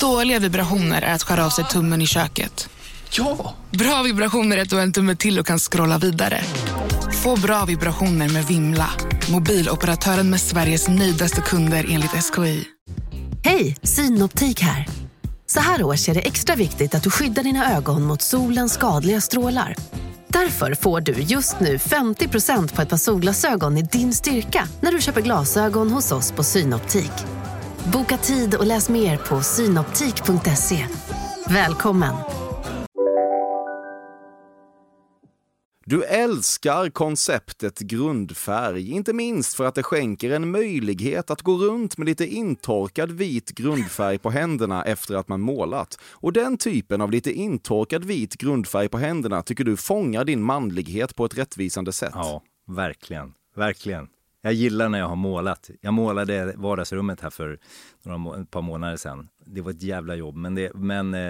Dåliga vibrationer är att skära av sig tummen i köket. Ja! Bra vibrationer är att du har en tumme till och kan scrolla vidare. Få bra vibrationer med Vimla. Mobiloperatören med Sveriges nöjdaste kunder enligt SKI. Hej, Synoptik här. Så här års är det extra viktigt att du skyddar dina ögon mot solens skadliga strålar. Därför får du just nu 50% på ett par solglasögon i din styrka när du köper glasögon hos oss på Synoptik. Boka tid och läs mer på synoptik.se. Välkommen! Du älskar konceptet grundfärg, inte minst för att det skänker en möjlighet att gå runt med lite intorkad vit grundfärg på händerna efter att man målat. Och den typen av lite intorkad vit grundfärg på händerna tycker du fångar din manlighet på ett rättvisande sätt. Ja, verkligen. Verkligen. Jag gillar när jag har målat. Jag målade vardagsrummet här för några, ett par månader sedan. Det var ett jävla jobb, men det, men, eh,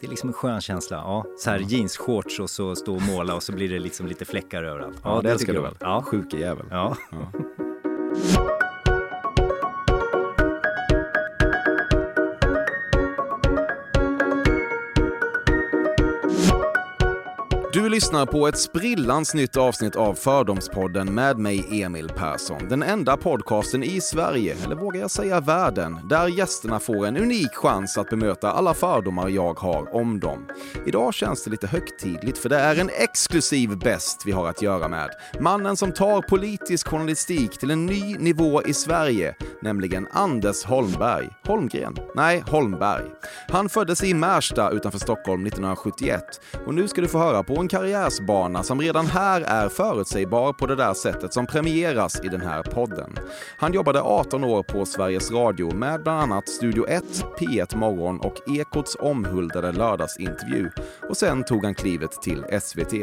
det är liksom en skön känsla. Ja, så här jeansshorts och så stå och måla och så blir det liksom lite fläckar överallt. Ja, det, det älskar du väl? Ja. Sjuke jävel. Ja. ja. Du lyssnar på ett sprillans nytt avsnitt av Fördomspodden med mig Emil Persson. Den enda podcasten i Sverige, eller vågar jag säga världen, där gästerna får en unik chans att bemöta alla fördomar jag har om dem. Idag känns det lite högtidligt för det är en exklusiv bäst vi har att göra med. Mannen som tar politisk journalistik till en ny nivå i Sverige, nämligen Anders Holmberg. Holmgren? Nej, Holmberg. Han föddes i Märsta utanför Stockholm 1971 och nu ska du få höra på en karriärsbana som redan här är förutsägbar på det där sättet som premieras i den här podden. Han jobbade 18 år på Sveriges Radio med bland annat Studio 1, P1 Morgon och Ekots omhuldade lördagsintervju och sen tog han klivet till SVT.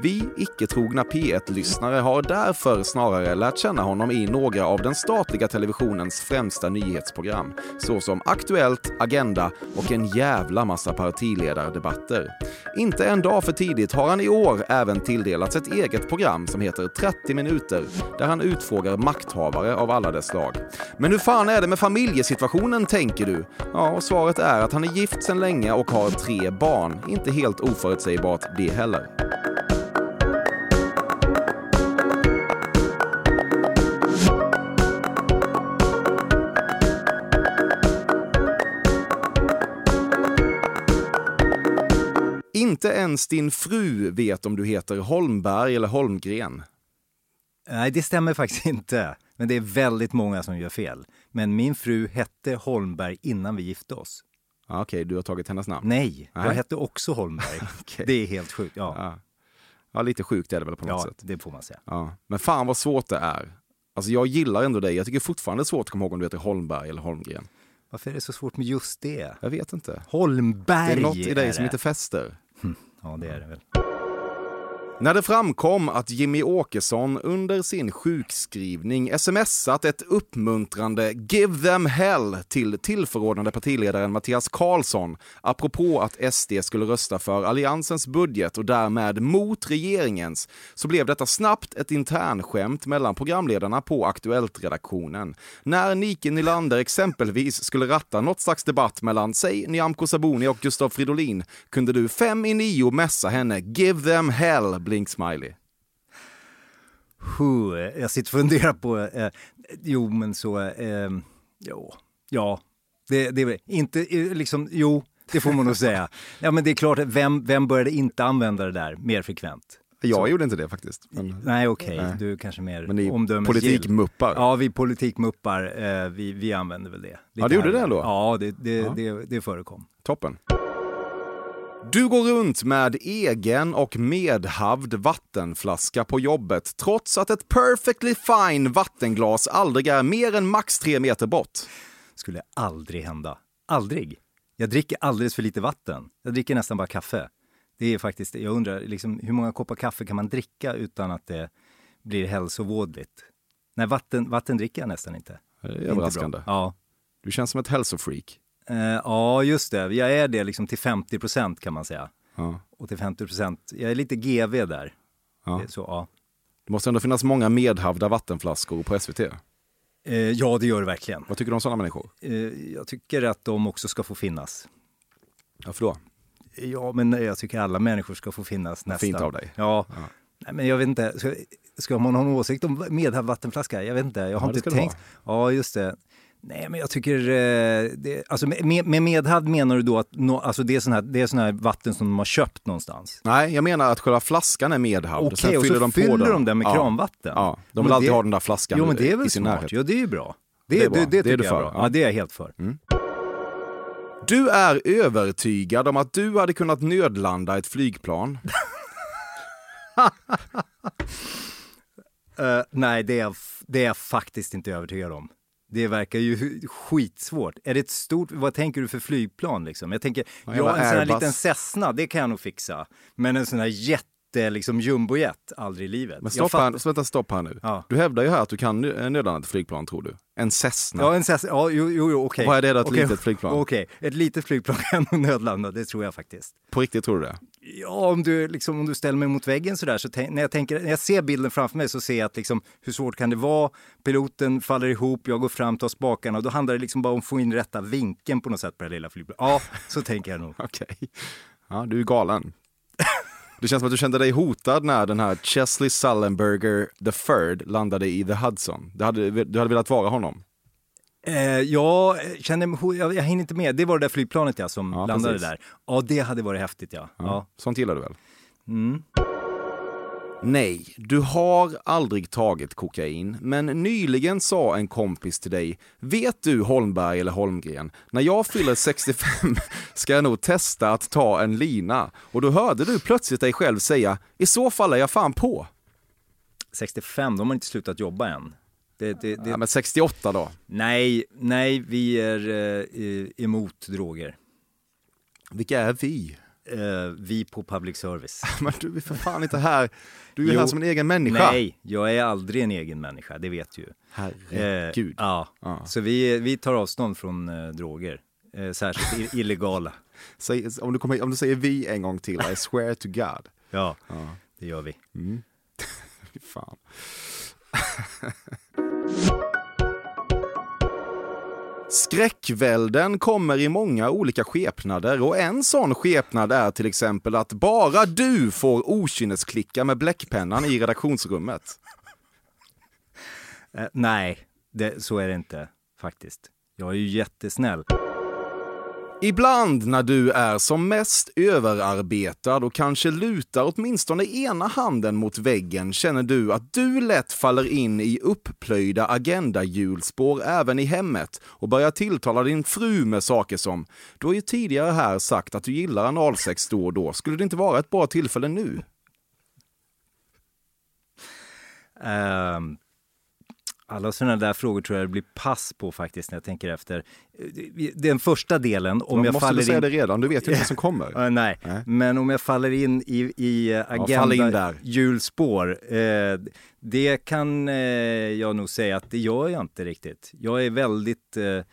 Vi icke-trogna P1-lyssnare har därför snarare lärt känna honom i några av den statliga televisionens främsta nyhetsprogram, såsom Aktuellt, Agenda och en jävla massa partiledardebatter. Inte en dag för tidigt har han i år även tilldelats ett eget program som heter 30 minuter, där han utfrågar makthavare av alla dess slag. Men hur fan är det med familjesituationen, tänker du? Ja, och svaret är att han är gift sedan länge och har tre barn. Inte helt oförutsägbart det heller. Inte ens din fru vet om du heter Holmberg eller Holmgren. Nej, det stämmer faktiskt inte. Men det är väldigt många som gör fel. Men min fru hette Holmberg innan vi gifte oss. Okej, okay, du har tagit hennes namn? Nej, Nej. jag hette också Holmberg. okay. Det är helt sjukt. Ja. ja. Ja. lite sjukt är det väl på något ja, sätt. det får man säga. Ja. Men fan vad svårt det är. Alltså jag gillar ändå dig. Jag tycker fortfarande det är svårt att komma ihåg om du heter Holmberg eller Holmgren. Varför är det så svårt med just det? Jag vet inte. Holmberg! Det är något i dig som inte fäster. Hm, ja, det är det väl. När det framkom att Jimmy Åkesson under sin sjukskrivning smsat ett uppmuntrande “Give them hell” till tillförordnade partiledaren Mattias Karlsson apropå att SD skulle rösta för Alliansens budget och därmed mot regeringens, så blev detta snabbt ett internskämt mellan programledarna på Aktuellt-redaktionen. När Nike Nylander exempelvis skulle ratta något slags debatt mellan, säg Nyamko Sabuni och Gustav Fridolin, kunde du fem i nio mässa henne “Give them hell” blink-smiley? Jag sitter och funderar på, eh, jo men så, eh, jo, ja, det, det inte eh, liksom, jo, det får man nog säga. Ja men det är klart, vem, vem började inte använda det där mer frekvent? Jag så. gjorde inte det faktiskt. Men... Nej okej, okay. du är kanske mer Men ni politikmuppar? Ja, vi politikmuppar, eh, vi, vi använder väl det. Lite ja, du gjorde det ändå? Ja, det, det, ja. det, det förekom. Toppen. Du går runt med egen och medhavd vattenflaska på jobbet trots att ett perfectly fine vattenglas aldrig är mer än max tre meter bort. Skulle aldrig hända. Aldrig. Jag dricker alldeles för lite vatten. Jag dricker nästan bara kaffe. Det är faktiskt, jag undrar liksom, hur många koppar kaffe kan man dricka utan att det blir hälsovådligt? Nej, vatten, vatten dricker jag nästan inte. Det är överraskande. Ja. Du känns som ett hälsofreak. Uh, ja, just det. Jag är det liksom till 50 procent kan man säga. Ja. Och till 50 procent, jag är lite GV där. Ja. Så, ja. det måste ändå finnas många medhavda vattenflaskor på SVT. Eh, ja, det gör det verkligen. Vad tycker du om sådana människor? Eh, jag tycker att de också ska få finnas. Varför då? Ja, men jag tycker alla människor ska få finnas nästan. Fint av dig. Ja. Nej, men jag vet inte, ska, ska man ha en åsikt om Medhavd vattenflaska? Jag vet inte, jag har Ja, inte tänkt. Ja, just det. Nej, men jag tycker... Eh, det, alltså med, med Medhavd menar du då att no, alltså det, är sån här, det är sån här vatten som de har köpt någonstans? Nej, jag menar att själva flaskan är medhavd. Okej, Sen och så de på fyller den. de den med ja. kranvatten? Ja, de Men vill alltid det- ha den där flaskan Jo, men det är i väl sin smart? närhet. Ja, det är ju bra. Det är bra. Det, det, Det är du för. Ja. Ja, det är jag helt för. Du är övertygad om att du hade kunnat nödlanda ett flygplan. Eh, nej, det är, det är jag faktiskt inte övertygad om. Det verkar ju skitsvårt. Är det ett stort, vad tänker du för flygplan liksom? Jag tänker, Ja, en sån här liten Cessna, det kan jag nog fixa. Men en sån här jätte, liksom jumbojet, aldrig i livet. Men stopp fattar- här, vänta, stopp här nu. Ja. Du hävdar ju här att du kan nö- nödlanda ett flygplan, tror du. En Cessna. Ja, en Cessna, ja, jo, jo, okej. Och vad är det då, ett Okej, litet flygplan? Okej, ett litet flygplan kan nog nödlanda, det tror jag faktiskt. På riktigt tror du det? Ja, om du, liksom, om du ställer mig mot väggen sådär, så när, jag tänker, när jag ser bilden framför mig så ser jag att liksom, hur svårt kan det vara? Piloten faller ihop, jag går fram, tar spakarna och då handlar det liksom bara om att få in rätta vinkeln på något sätt på det lilla flygplanet. Ja, så tänker jag nog. Okej. Ja, du är galen. Det känns som att du kände dig hotad när den här Chesley Sullenberger the third landade i The Hudson. Du hade, du hade velat vara honom. Eh, jag känner jag, jag hinner inte med. Det var det där flygplanet ja, som Ja, landade precis. där. Ja, det hade varit häftigt ja. Ja. ja. Sånt gillar du väl? Mm. Nej, du har aldrig tagit kokain, men nyligen sa en kompis till dig, vet du Holmberg eller Holmgren, när jag fyller 65 ska jag nog testa att ta en lina. Och då hörde du plötsligt dig själv säga, i så fall är jag fan på. 65, de har inte slutat jobba än. Det, det, det, Ja, men 68 då? nej, nej, vi är eh, emot droger. Vilka är vi? Eh, vi på public service. Men du är för fan inte här, du är Jo. här som en egen människa. Nej, jag är aldrig en egen människa, det vet du ju. Herregud. Eh, ja. Ja. så vi, vi tar avstånd från eh, droger. Eh, särskilt illegala. Säg, om, du kommer, om du säger vi en gång till, I swear to God. Ja, Ja. det gör vi. Fy fan. Skräckvälden kommer i många olika skepnader och en sån skepnad är till exempel att bara du får okynnesklicka med bläckpennan i redaktionsrummet. Eh, nej, det, så är det inte faktiskt. Jag är ju jättesnäll. Ibland när du är som mest överarbetad och kanske lutar åtminstone ena handen mot väggen känner du att du lätt faller in i uppplöjda agendahjulspår även i hemmet och börjar tilltala din fru med saker som “Du har ju tidigare här sagt att du gillar analsex då och då, skulle det inte vara ett bra tillfälle nu?” um alla sådana där frågor tror jag det blir pass på faktiskt när jag tänker efter. Den första delen, om jag Måste faller du säga in... det redan? Du vet ju inte vad som kommer. Eh, nej. Nej. men om jag faller in i, i eh, fall in agenda hjulspår, eh, det kan eh, jag nog säga att det gör jag inte riktigt. Jag är väldigt, eh,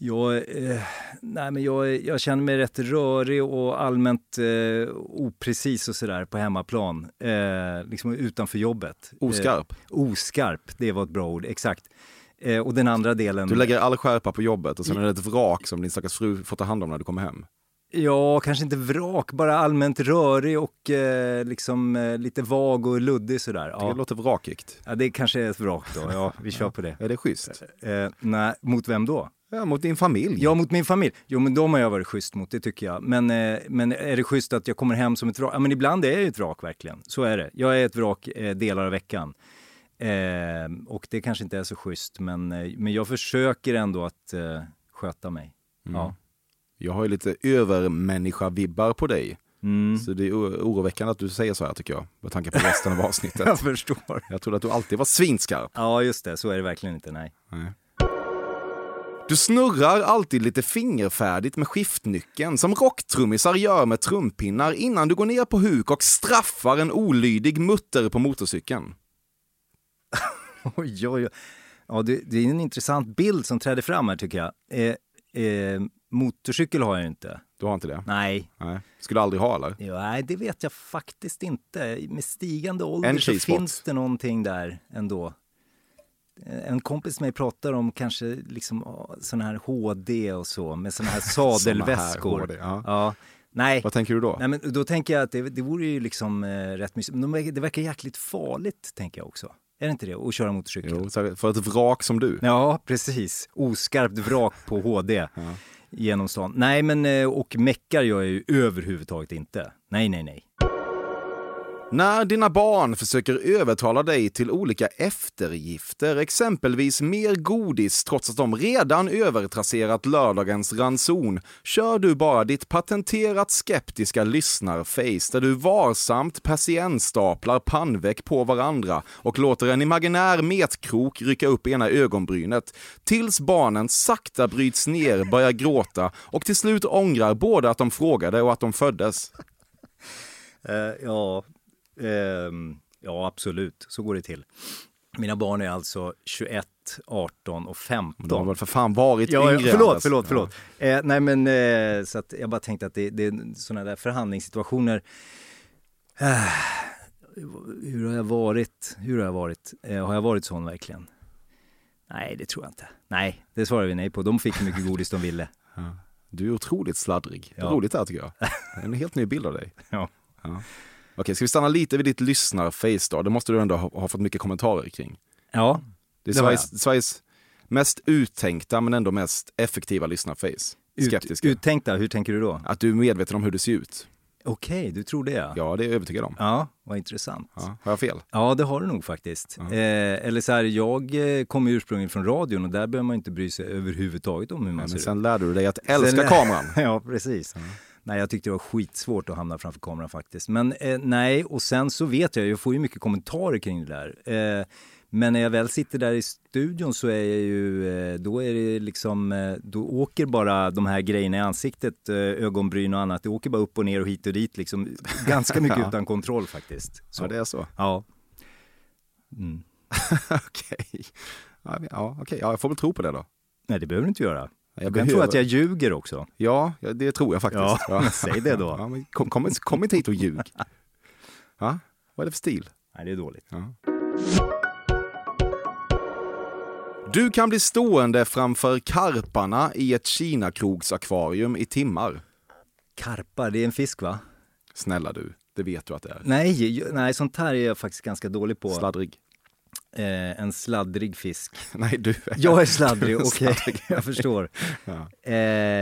jag, eh, nej men jag, jag känner mig rätt rörig och allmänt eh, oprecis och sådär på hemmaplan, eh, liksom utanför jobbet. Oskarp. Eh, oskarp, det var ett bra ord, exakt. Eh, och den andra delen... Du lägger all skärpa på jobbet och sen är det ett vrak som din stackars fru får ta hand om när du kommer hem. Ja, kanske inte vrak, bara allmänt rörig och eh, liksom eh, lite vag och luddig sådär. Det Ja. låter vrakigt. ja, det kanske är ett vrak då. Ja, vi kör på det. Är det schysst? Eh, nej, mot vem då? Ja, mot din familj. Ja, mot min familj. Jo, men de har jag varit schysst mot, det tycker jag. Men, eh, men är det schysst att jag kommer hem som ett vrak? Ja, men ibland är jag ju ett vrak verkligen. Så är det. Jag är ett vrak eh, delar av veckan. Eh, och det kanske inte är så schysst, men, eh, men jag försöker ändå att eh, sköta mig. Ja. Jag har ju lite övermänniska-vibbar på dig. Mm. Så det är oroväckande att du säger så här tycker jag. Med tanke på resten av avsnittet. Jag förstår. Jag trodde att du alltid var svinskarp. Ja, just det. Så är det verkligen inte, nej. Du snurrar alltid lite fingerfärdigt med skiftnyckeln som rocktrummisar gör med trumpinnar innan du går ner på huk och straffar en olydig mutter på motorcykeln. Oj, oj, oj. Ja, det, det är en intressant bild som träder fram här tycker jag. Eh, eh, motorcykel har jag ju inte. Du har inte det? Nej. Nej. Skulle du aldrig ha eller? Ja, nej, det vet jag faktiskt inte. Med stigande ålder så finns det någonting där ändå. En kompis med mig pratar om kanske liksom sån här HD och så med såna här sadelväskor. HD, ja. ja. Nej. Vad tänker du då? Nej, men då tänker jag att det, det vore ju liksom eh, rätt mysigt. Men de, det verkar jäkligt farligt, tänker jag också. Är det inte det? Att köra motorcykel? Jo, för ett vrak som du. Ja, precis. Oskarpt vrak på HD ja. genom stan. Nej, men eh, och meckar gör jag ju överhuvudtaget inte. Nej, nej, nej. När dina barn försöker övertala dig till olika eftergifter, exempelvis mer godis trots att de redan övertrasserat lördagens ranson, kör du bara ditt patenterat skeptiska lyssnarface där du varsamt persiennstaplar pannveck på varandra och låter en imaginär metkrok rycka upp ena ögonbrynet, tills barnen sakta bryts ner, börjar gråta och till slut ångrar både att de frågade och att de föddes. Uh, ja, ja, absolut. Så går det till. Mina barn är alltså 21, 18 och 15. De har väl för fan varit ja, yngre. Förlåt, förlåt, förlåt. Ja. Eh, nej men eh, så att jag bara tänkte att det, det är sådana där förhandlingssituationer. Eh, hur har jag varit? Hur har jag varit? Eh, har jag varit sån verkligen? Nej, det tror jag inte. Nej, det svarar vi nej på. De fick hur mycket godis de ville. Ja. Du är otroligt sladdrig. Ja. Roligt det här tycker jag. En helt ny bild av dig. Ja. ja. Okej, ska vi stanna lite vid ditt lyssnarface då? Det måste du ändå ha, ha fått mycket kommentarer kring. Ja, det är det Sveriges, Sveriges, mest uttänkta men ändå mest effektiva lyssnarface. Skeptiska. Ut, uttänkta, hur tänker du då? Att du är medveten om hur du ser ut. Okej, okay, du tror det ja. Ja, det är jag övertygad om. Ja, vad intressant. Ja, har jag fel? Ja, det har du nog faktiskt. Ja. Eh, eller så här, jag eh, kommer ursprungligen från radion och där behöver man inte bry sig överhuvudtaget om hur man Nej, ser men ut. Sen lärde du dig att älska sen, kameran. ja, precis. Ja. Nej, jag tyckte det var skitsvårt att hamna framför kameran faktiskt. Men eh, nej, och sen så vet jag, jag får ju mycket kommentarer kring det där. Eh, men när jag väl sitter där i studion så är jag ju, eh, då är det liksom, eh, då åker bara de här grejerna i ansiktet, eh, ögonbryn och annat, det åker bara upp och ner och hit och dit liksom. Ganska mycket ja. utan kontroll faktiskt. Så. Ja, det är så? Ja. Mm. Okej. Okay. Ja, okay. ja, jag får väl tro på det då. Nej, det behöver du inte göra. Jag kan tro att jag ljuger också. Ja, det tror jag faktiskt. Ja, ja. säg det då. Ja, kom, kom, kom inte hit och ljug. Ja, vad är det för stil? Nej, det är dåligt. Ja. Du kan bli stående framför karparna i ett Kina-krogsakvarium i timmar. Karpar, det är en fisk va? Snälla du, det vet du att det är. Nej, nej sånt här är jag faktiskt ganska dålig på. Sladdrig. Eh, en sladdrig fisk. Nej, du är... Jag är sladdrig, okej. Okay. jag förstår. Ja. Eh,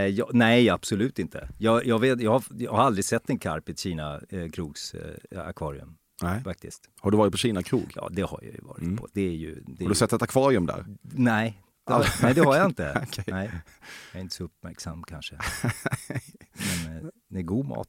jag, nej, absolut inte. Jag, jag, vet, jag, har, jag har aldrig sett en karp i ett Kina eh, krogs eh, akvarium. Nej. Faktiskt. Har du varit på Kina krog? Ja, det har jag ju varit mm. på. Det är ju, det har du ju... sett ett akvarium där? Nej, det nej, det har jag inte. okay. nej. Jag är inte så uppmärksam kanske. Men eh, det är god mat.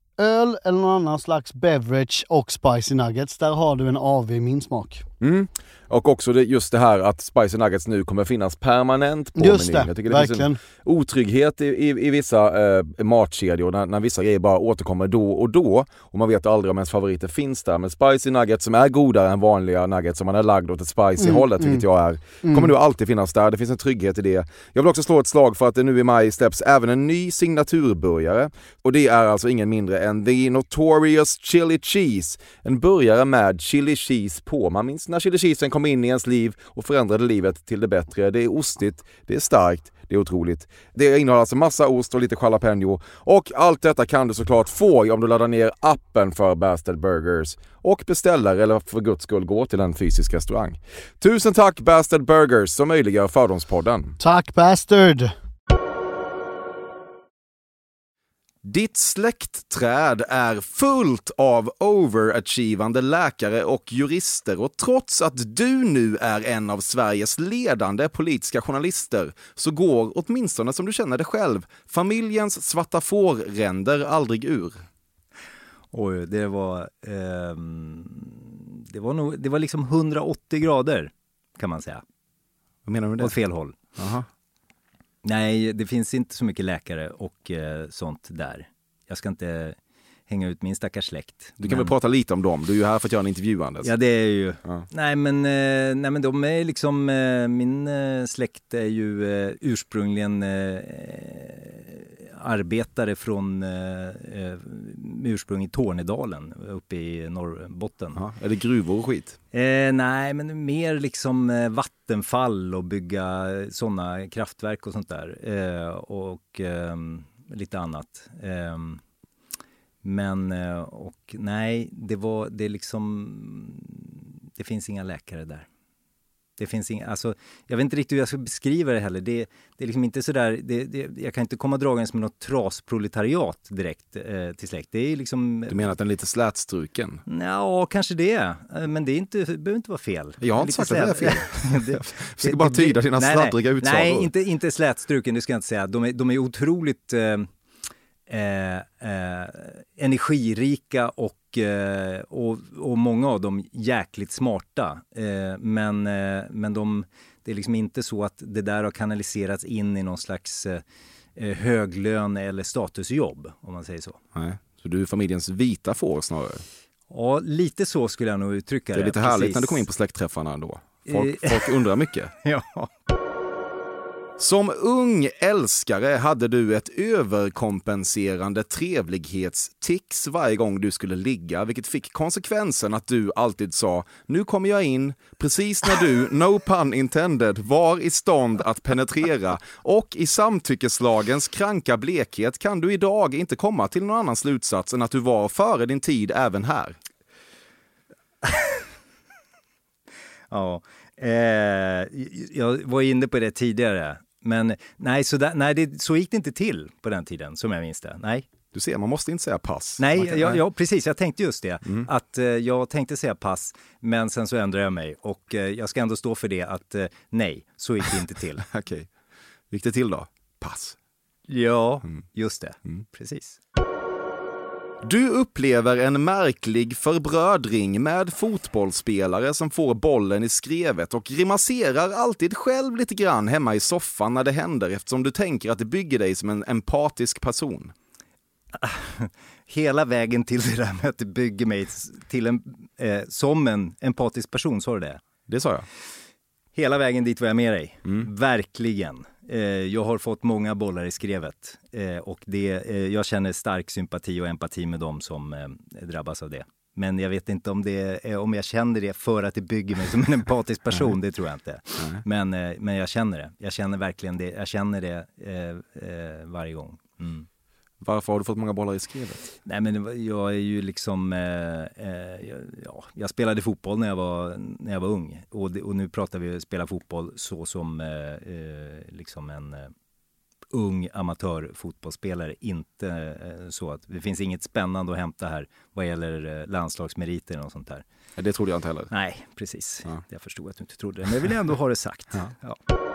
öl eller någon annan slags beverage och spicy nuggets, där har du en AV i min smak. Mm. Och också det, just det här att Spicy Nuggets nu kommer finnas permanent på just menyn. Det, Jag tycker det verkligen. finns en otrygghet i, i, i vissa eh, matkedjor när, när vissa grejer bara återkommer då och då och man vet aldrig om ens favoriter finns där. Men Spicy Nuggets som är godare än vanliga nuggets som man är lagd åt ett spicy Mm, hållet, mm. vilket jag är, kommer nu alltid finnas där. Det finns en trygghet i det. Jag vill också slå ett slag för att det nu i maj släpps även en ny signaturburgare och det är alltså ingen mindre än The Notorious Chili Cheese. En burgare med chili cheese på. Man minns när chili cheesen kom in i ens liv och förändrade livet till det bättre. Det är ostigt, det är starkt, det är otroligt. Det innehåller alltså massa ost och lite jalapeno. Och allt detta kan du såklart få om du laddar ner appen för Bastard Burgers och beställer eller för guds skull går till en fysisk restaurang. Tusen tack Bastard Burgers som möjliggör Fördomspodden. Tack Bastard! Ditt släktträd är fullt av overachievande läkare och jurister och trots att du nu är en av Sveriges ledande politiska journalister så går, åtminstone som du känner det själv, familjens svarta fårränder aldrig ur. Oj, det var... ehm, det var nog... Det var liksom 180 grader, kan man säga. Vad menar du med Åt det? fel håll. Aha. Nej, det finns inte så mycket läkare och eh, sånt där. Jag ska inte hänga ut min stackars släkt. Du kan men- väl prata lite om dem? Du är ju här för att göra en intervju Anders. Ja, det är ju... Ja. Nej, men, eh, nej, men de är liksom... Eh, min eh, släkt är ju eh, ursprungligen... Eh, arbetare från eh, eh, ursprung i Tornedalen uppe i Norrbotten. Ja, är det gruvor och skit? Eh, nej, men mer liksom eh, vattenfall och bygga sådana kraftverk och sånt där. Eh, och ehm, lite annat. Ehm, men, eh, och nej, det var, det liksom, det finns inga läkare där. Det finns inga, alltså, jag vet inte riktigt hur jag ska beskriva det heller. Det, det är liksom inte sådär, det, det, jag kan inte komma dragandes med något trasproletariat direkt eh, till släkt. Det är liksom... Du menar att den är lite slätstruken? Ja, kanske det. Eh, men det, är inte, det behöver inte vara fel. Jag har inte sagt att det är fel. det, jag försöker bara tyda dina sladdriga utsagor. Nej, inte, inte slätstruken, det ska jag inte säga. De är, de är otroligt eh, eh, eh, energirika och, eh, och, och, många av dem jäkligt smarta. Eh, men eh, men de, det är liksom inte så att det där har kanaliserats in i någon slags eh, höglön eller statusjobb, om man säger så. Nej, så du är familjens vita får snarare? Ja, lite så skulle jag nog uttrycka det. Det är lite härligt när du kommer in på släktträffarna då. Folk, folk undrar mycket. ja. Som ung älskare hade du ett överkompenserande trevlighetstics varje gång du skulle ligga, vilket fick konsekvensen att du alltid sa “nu kommer jag in” precis när du, no pun intended, var i stånd att penetrera och i samtyckeslagens kranka blekhet kan du idag inte komma till någon annan slutsats än att du var före din tid även här. ja, eh, jag var inne på det tidigare. Men nej, så, där, nej det, så gick det inte till på den tiden som jag minns det. Nej. Du ser, man måste inte säga pass. Nej, kan, ja, ja, precis. Jag tänkte just det. Mm. Att eh, jag tänkte säga pass, men sen så ändrade jag mig. Och eh, jag ska ändå stå för det att eh, nej, så gick det inte till. Okej. Okay. gick det till då? Pass. Ja, mm. just det. Mm. Precis. Du upplever en märklig förbrödring med fotbollsspelare som får bollen i skrevet och grimaserar alltid själv lite grann hemma i soffan när det händer eftersom du tänker att det bygger dig som en empatisk person. Hela vägen till det där med att det bygger mig till en, eh, som en empatisk person, sa du det? Det sa jag. Hela vägen dit var jag med dig. Mm. Verkligen. Eh, jag har fått många bollar i skrevet eh, och det, eh, jag känner stark sympati och empati med dem som drabbas av det. Men jag vet inte om, det om jag känner det för att det bygger mig som en empatisk person, det tror jag inte. Men, men jag känner det. Jag känner verkligen det. Jag känner det varje gång. Mm. Varför har du fått många bollar i skrevet? Nej men jag är ju liksom, eh, eh, ja, jag spelade fotboll när jag var, när jag var ung. Och, det, och nu pratar vi spela fotboll så som eh, eh liksom en eh, ung amatörfotbollsspelare. Inte eh, så att det finns inget spännande att hämta här vad gäller landslagsmeriter och sånt där. Det trodde jag inte heller. Nej, precis. Ja. Jag förstod att du inte trodde det, men jag vill ändå ha det sagt. Ja. Ja.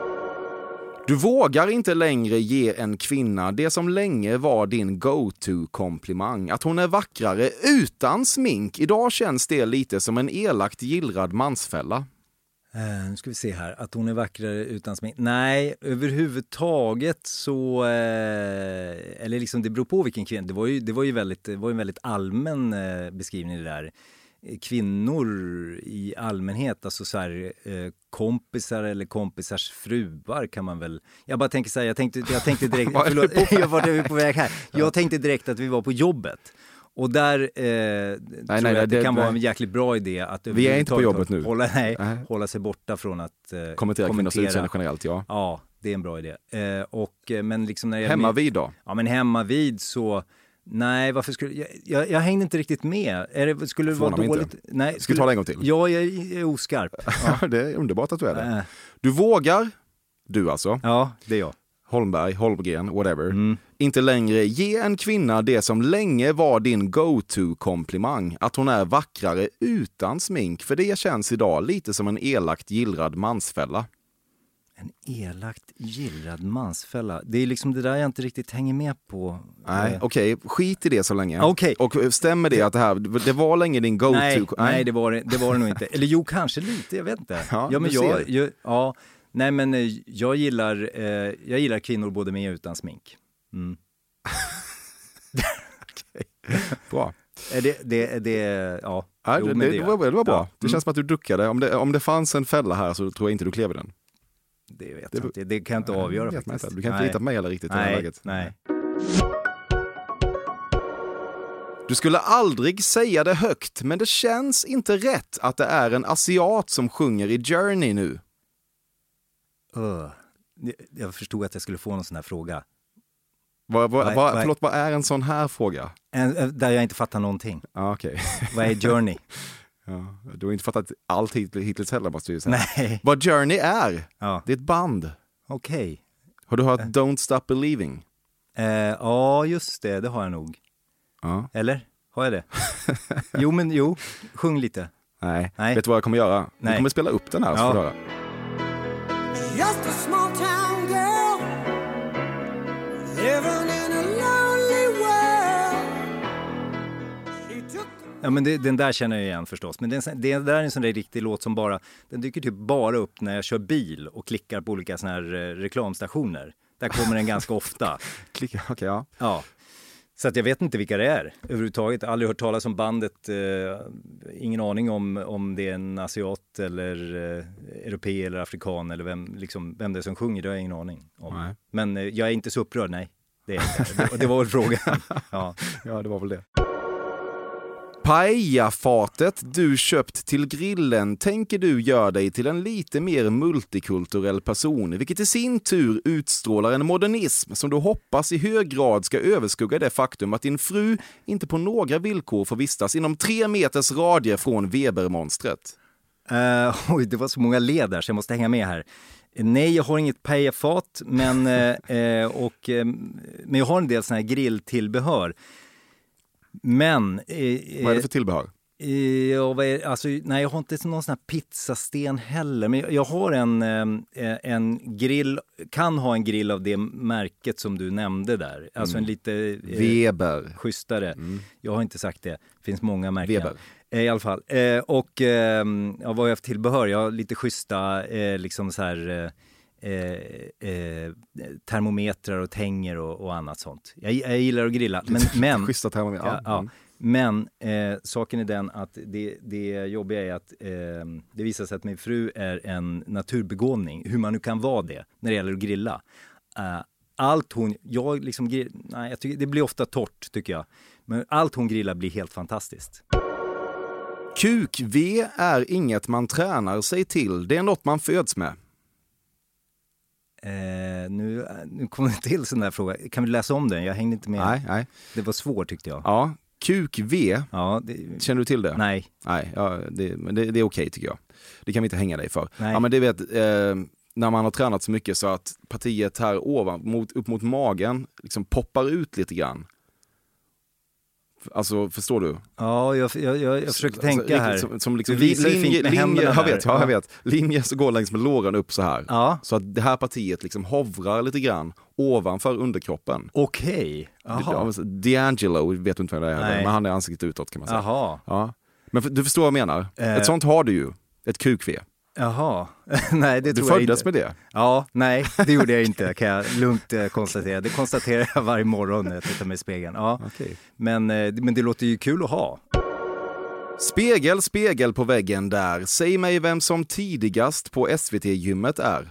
Du vågar inte längre ge en kvinna det som länge var din go-to-komplimang, att hon är vackrare utan smink. Idag känns det lite som en elakt gillrad mansfälla. Uh, nu ska vi se här, att hon är vackrare utan smink. Nej, överhuvudtaget så... Uh, eller liksom, det beror på vilken kvinna. Det var ju, det var ju väldigt, det var en väldigt allmän uh, beskrivning det där kvinnor i allmänhet, alltså så här, eh, kompisar eller kompisars fruar kan man väl... Jag bara tänker så här, jag tänkte, jag tänkte direkt... förlåt, jag var på väg här. Jag tänkte direkt att vi var på jobbet. Och där eh, nej, tror nej, jag att det, det kan nej. vara en jäkligt bra idé att Vi är inte på jobbet nu. Hålla, nej, nej. hålla sig borta från att eh, kommentera, kvinnors utseende generellt, ja. Ja, det är en bra idé. Eh, och, eh, men liksom när jag hemma vid då? Ja, men hemma vid så Nej, varför skulle... Jag, jag, jag hängde inte riktigt med. Är det, skulle det vara dåligt? Inte. Nej, skulle... Ska vi ta det en gång till? Ja, jag är oskarp. Ja. det är underbart att du är det. Äh. Du vågar, du alltså. Ja, det är jag. Holmberg, Holmgren, whatever. Mm. Inte längre ge en kvinna det som länge var din go-to-komplimang. Att hon är vackrare utan smink. För det känns idag lite som en elakt gillrad mansfälla. En elakt gillrad mansfälla. Det är liksom det där jag inte riktigt hänger med på. Nej, eh. okej. Okay. Skit i det så länge. Okay. Och stämmer det att det här, det var länge din go-to? Nej, nej. nej det, var, det var det nog inte. Eller jo, kanske lite, jag vet inte. Ja, ja men jag, jag, ja, nej men eh, jag gillar, eh, jag gillar kvinnor både med och utan smink. Mm. okay. Bra. Det, det, det, ja. Nej, jo, det, det, det, var, det var bra. Ja. Det känns som att du duckade. Om det, om det fanns en fälla här så tror jag inte du klev i den. Det vet jag inte. Det kan jag inte avgöra faktiskt. Inte. Du kan inte lita på mig heller riktigt nej, i det här läget. Nej. Du skulle aldrig säga det högt, men det känns inte rätt att det är en asiat som sjunger i Journey nu. Öh. Jag förstod att jag skulle få någon sån här fråga. Vad, vad, Vad- vad, förlåt, vad är en sån här fråga? En, där jag inte fattar någonting. Ja, okej. Vad är Journey? Ja, du har inte fattat allt hit- hittills heller måste jag säga. Nej. Vad Journey är? Ja, Det är ett band. okej. Har du hört Don't Stop Believing? Eh, ja, just det. Det har jag nog. Ja. Eller? Har jag det? jo, men jo. Sjung lite. Nej. Nej. Vet du vad jag kommer göra? Vi Nej. kommer spela upp den här så Ja. får du höra. Ja, men det, den där känner jag igen förstås. Men den, det där är en sån där riktig låt som bara, den dyker typ bara upp när jag kör bil och klickar på olika såna här eh, reklamstationer. Där kommer den ganska ofta. Klicka, okej, ja. Ja. Så att jag vet inte vilka det är överhuvudtaget. Aldrig hört talas om bandet. Eh, ingen aning om, om det är en asiat eller eh, europé eller afrikan eller vem, liksom, vem det är som sjunger. Det har jag ingen aning om. Nej. Men eh, jag är inte så upprörd, nej. Det, är det, det var väl frågan. Ja. Ja, det var väl det. Paellafatet du köpt till grillen tänker du gör dig till en lite mer multikulturell person, vilket i sin tur utstrålar en modernism som du hoppas i hög grad ska överskugga det faktum att din fru inte på några villkor får vistas inom tre meters radie från Webermonstret. Uh, oj, det var så många led där så jag måste hänga med här. Nej, jag har inget pajafat, men, eh, eh, och, eh, men jag har en del såna här grilltillbehör. Men... Eh, Vad är det för tillbehör? Eh, Ja, alltså, nej, jag har inte någon sån här pizzasten heller, men jag, har en, eh, en grill, kan ha en grill av det märket som du nämnde där. Alltså en lite eh, Weber. schysstare. Jag har inte sagt det, det finns många märken. Weber. Eh, I alla fall. Eh, och eh, ja, vad har jag för tillbehör? Jag har lite schyssta, eh, liksom så här eh, eh, termometrar och tänger och, och annat sånt. Jag, jag gillar att grilla, men, men Schyssta termometrar. Ja, ja. Men eh, saken är den att det, det jobbiga är att eh, det visar sig att min fru är en naturbegåvning, hur man nu kan vara det när det gäller att grilla. Eh, allt hon, jag liksom, nej, jag tycker, det blir ofta torrt tycker jag. Men allt hon grillar blir helt fantastiskt. Kuk-V är inget man tränar sig till, det är något man föds med. Eh, nu, nu kommer det till sån där fråga. Kan vi läsa om den? Jag hängde inte med. Nej, nej. Det var svårt tyckte jag. Ja, kuk-V, Ja, det, känner du till det? nej. Nej, ja, det, men det, det är okej tycker jag. Det kan vi inte hänga dig för. Nej. Ja, men det vet, eh, när man har tränat så mycket så att partiet här ovan, mot, upp mot magen, liksom poppar ut lite grann. Alltså, förstår du? Ja, jag, jag, jag, försöker Alltså, tänka riktigt här. Som, som liksom visar linje, linje, jag vet, ja, jag Ja. vet. Linjer så går längs med låren upp så här. Ja, Så att det här partiet liksom hovrar lite grann ovanför underkroppen. okej. Jaha. D'Angelo vet du inte vem det är, Nej. men han är ansiktet utåt kan man säga. Jaha. Ja. Men du förstår vad jag menar? Eh. Ett sånt har du ju. Ett kuk-V. Jaha. nej, det Du tror jag föddes inte. med det. Ja, nej, det gjorde jag inte kan jag lugnt eh, konstatera. Det konstaterar jag varje morgon när jag tittar mig i spegeln. Ja, Okej. men, eh, men det låter ju kul att ha. Spegel, spegel på väggen där. Säg mig vem som tidigast på SVT-gymmet är.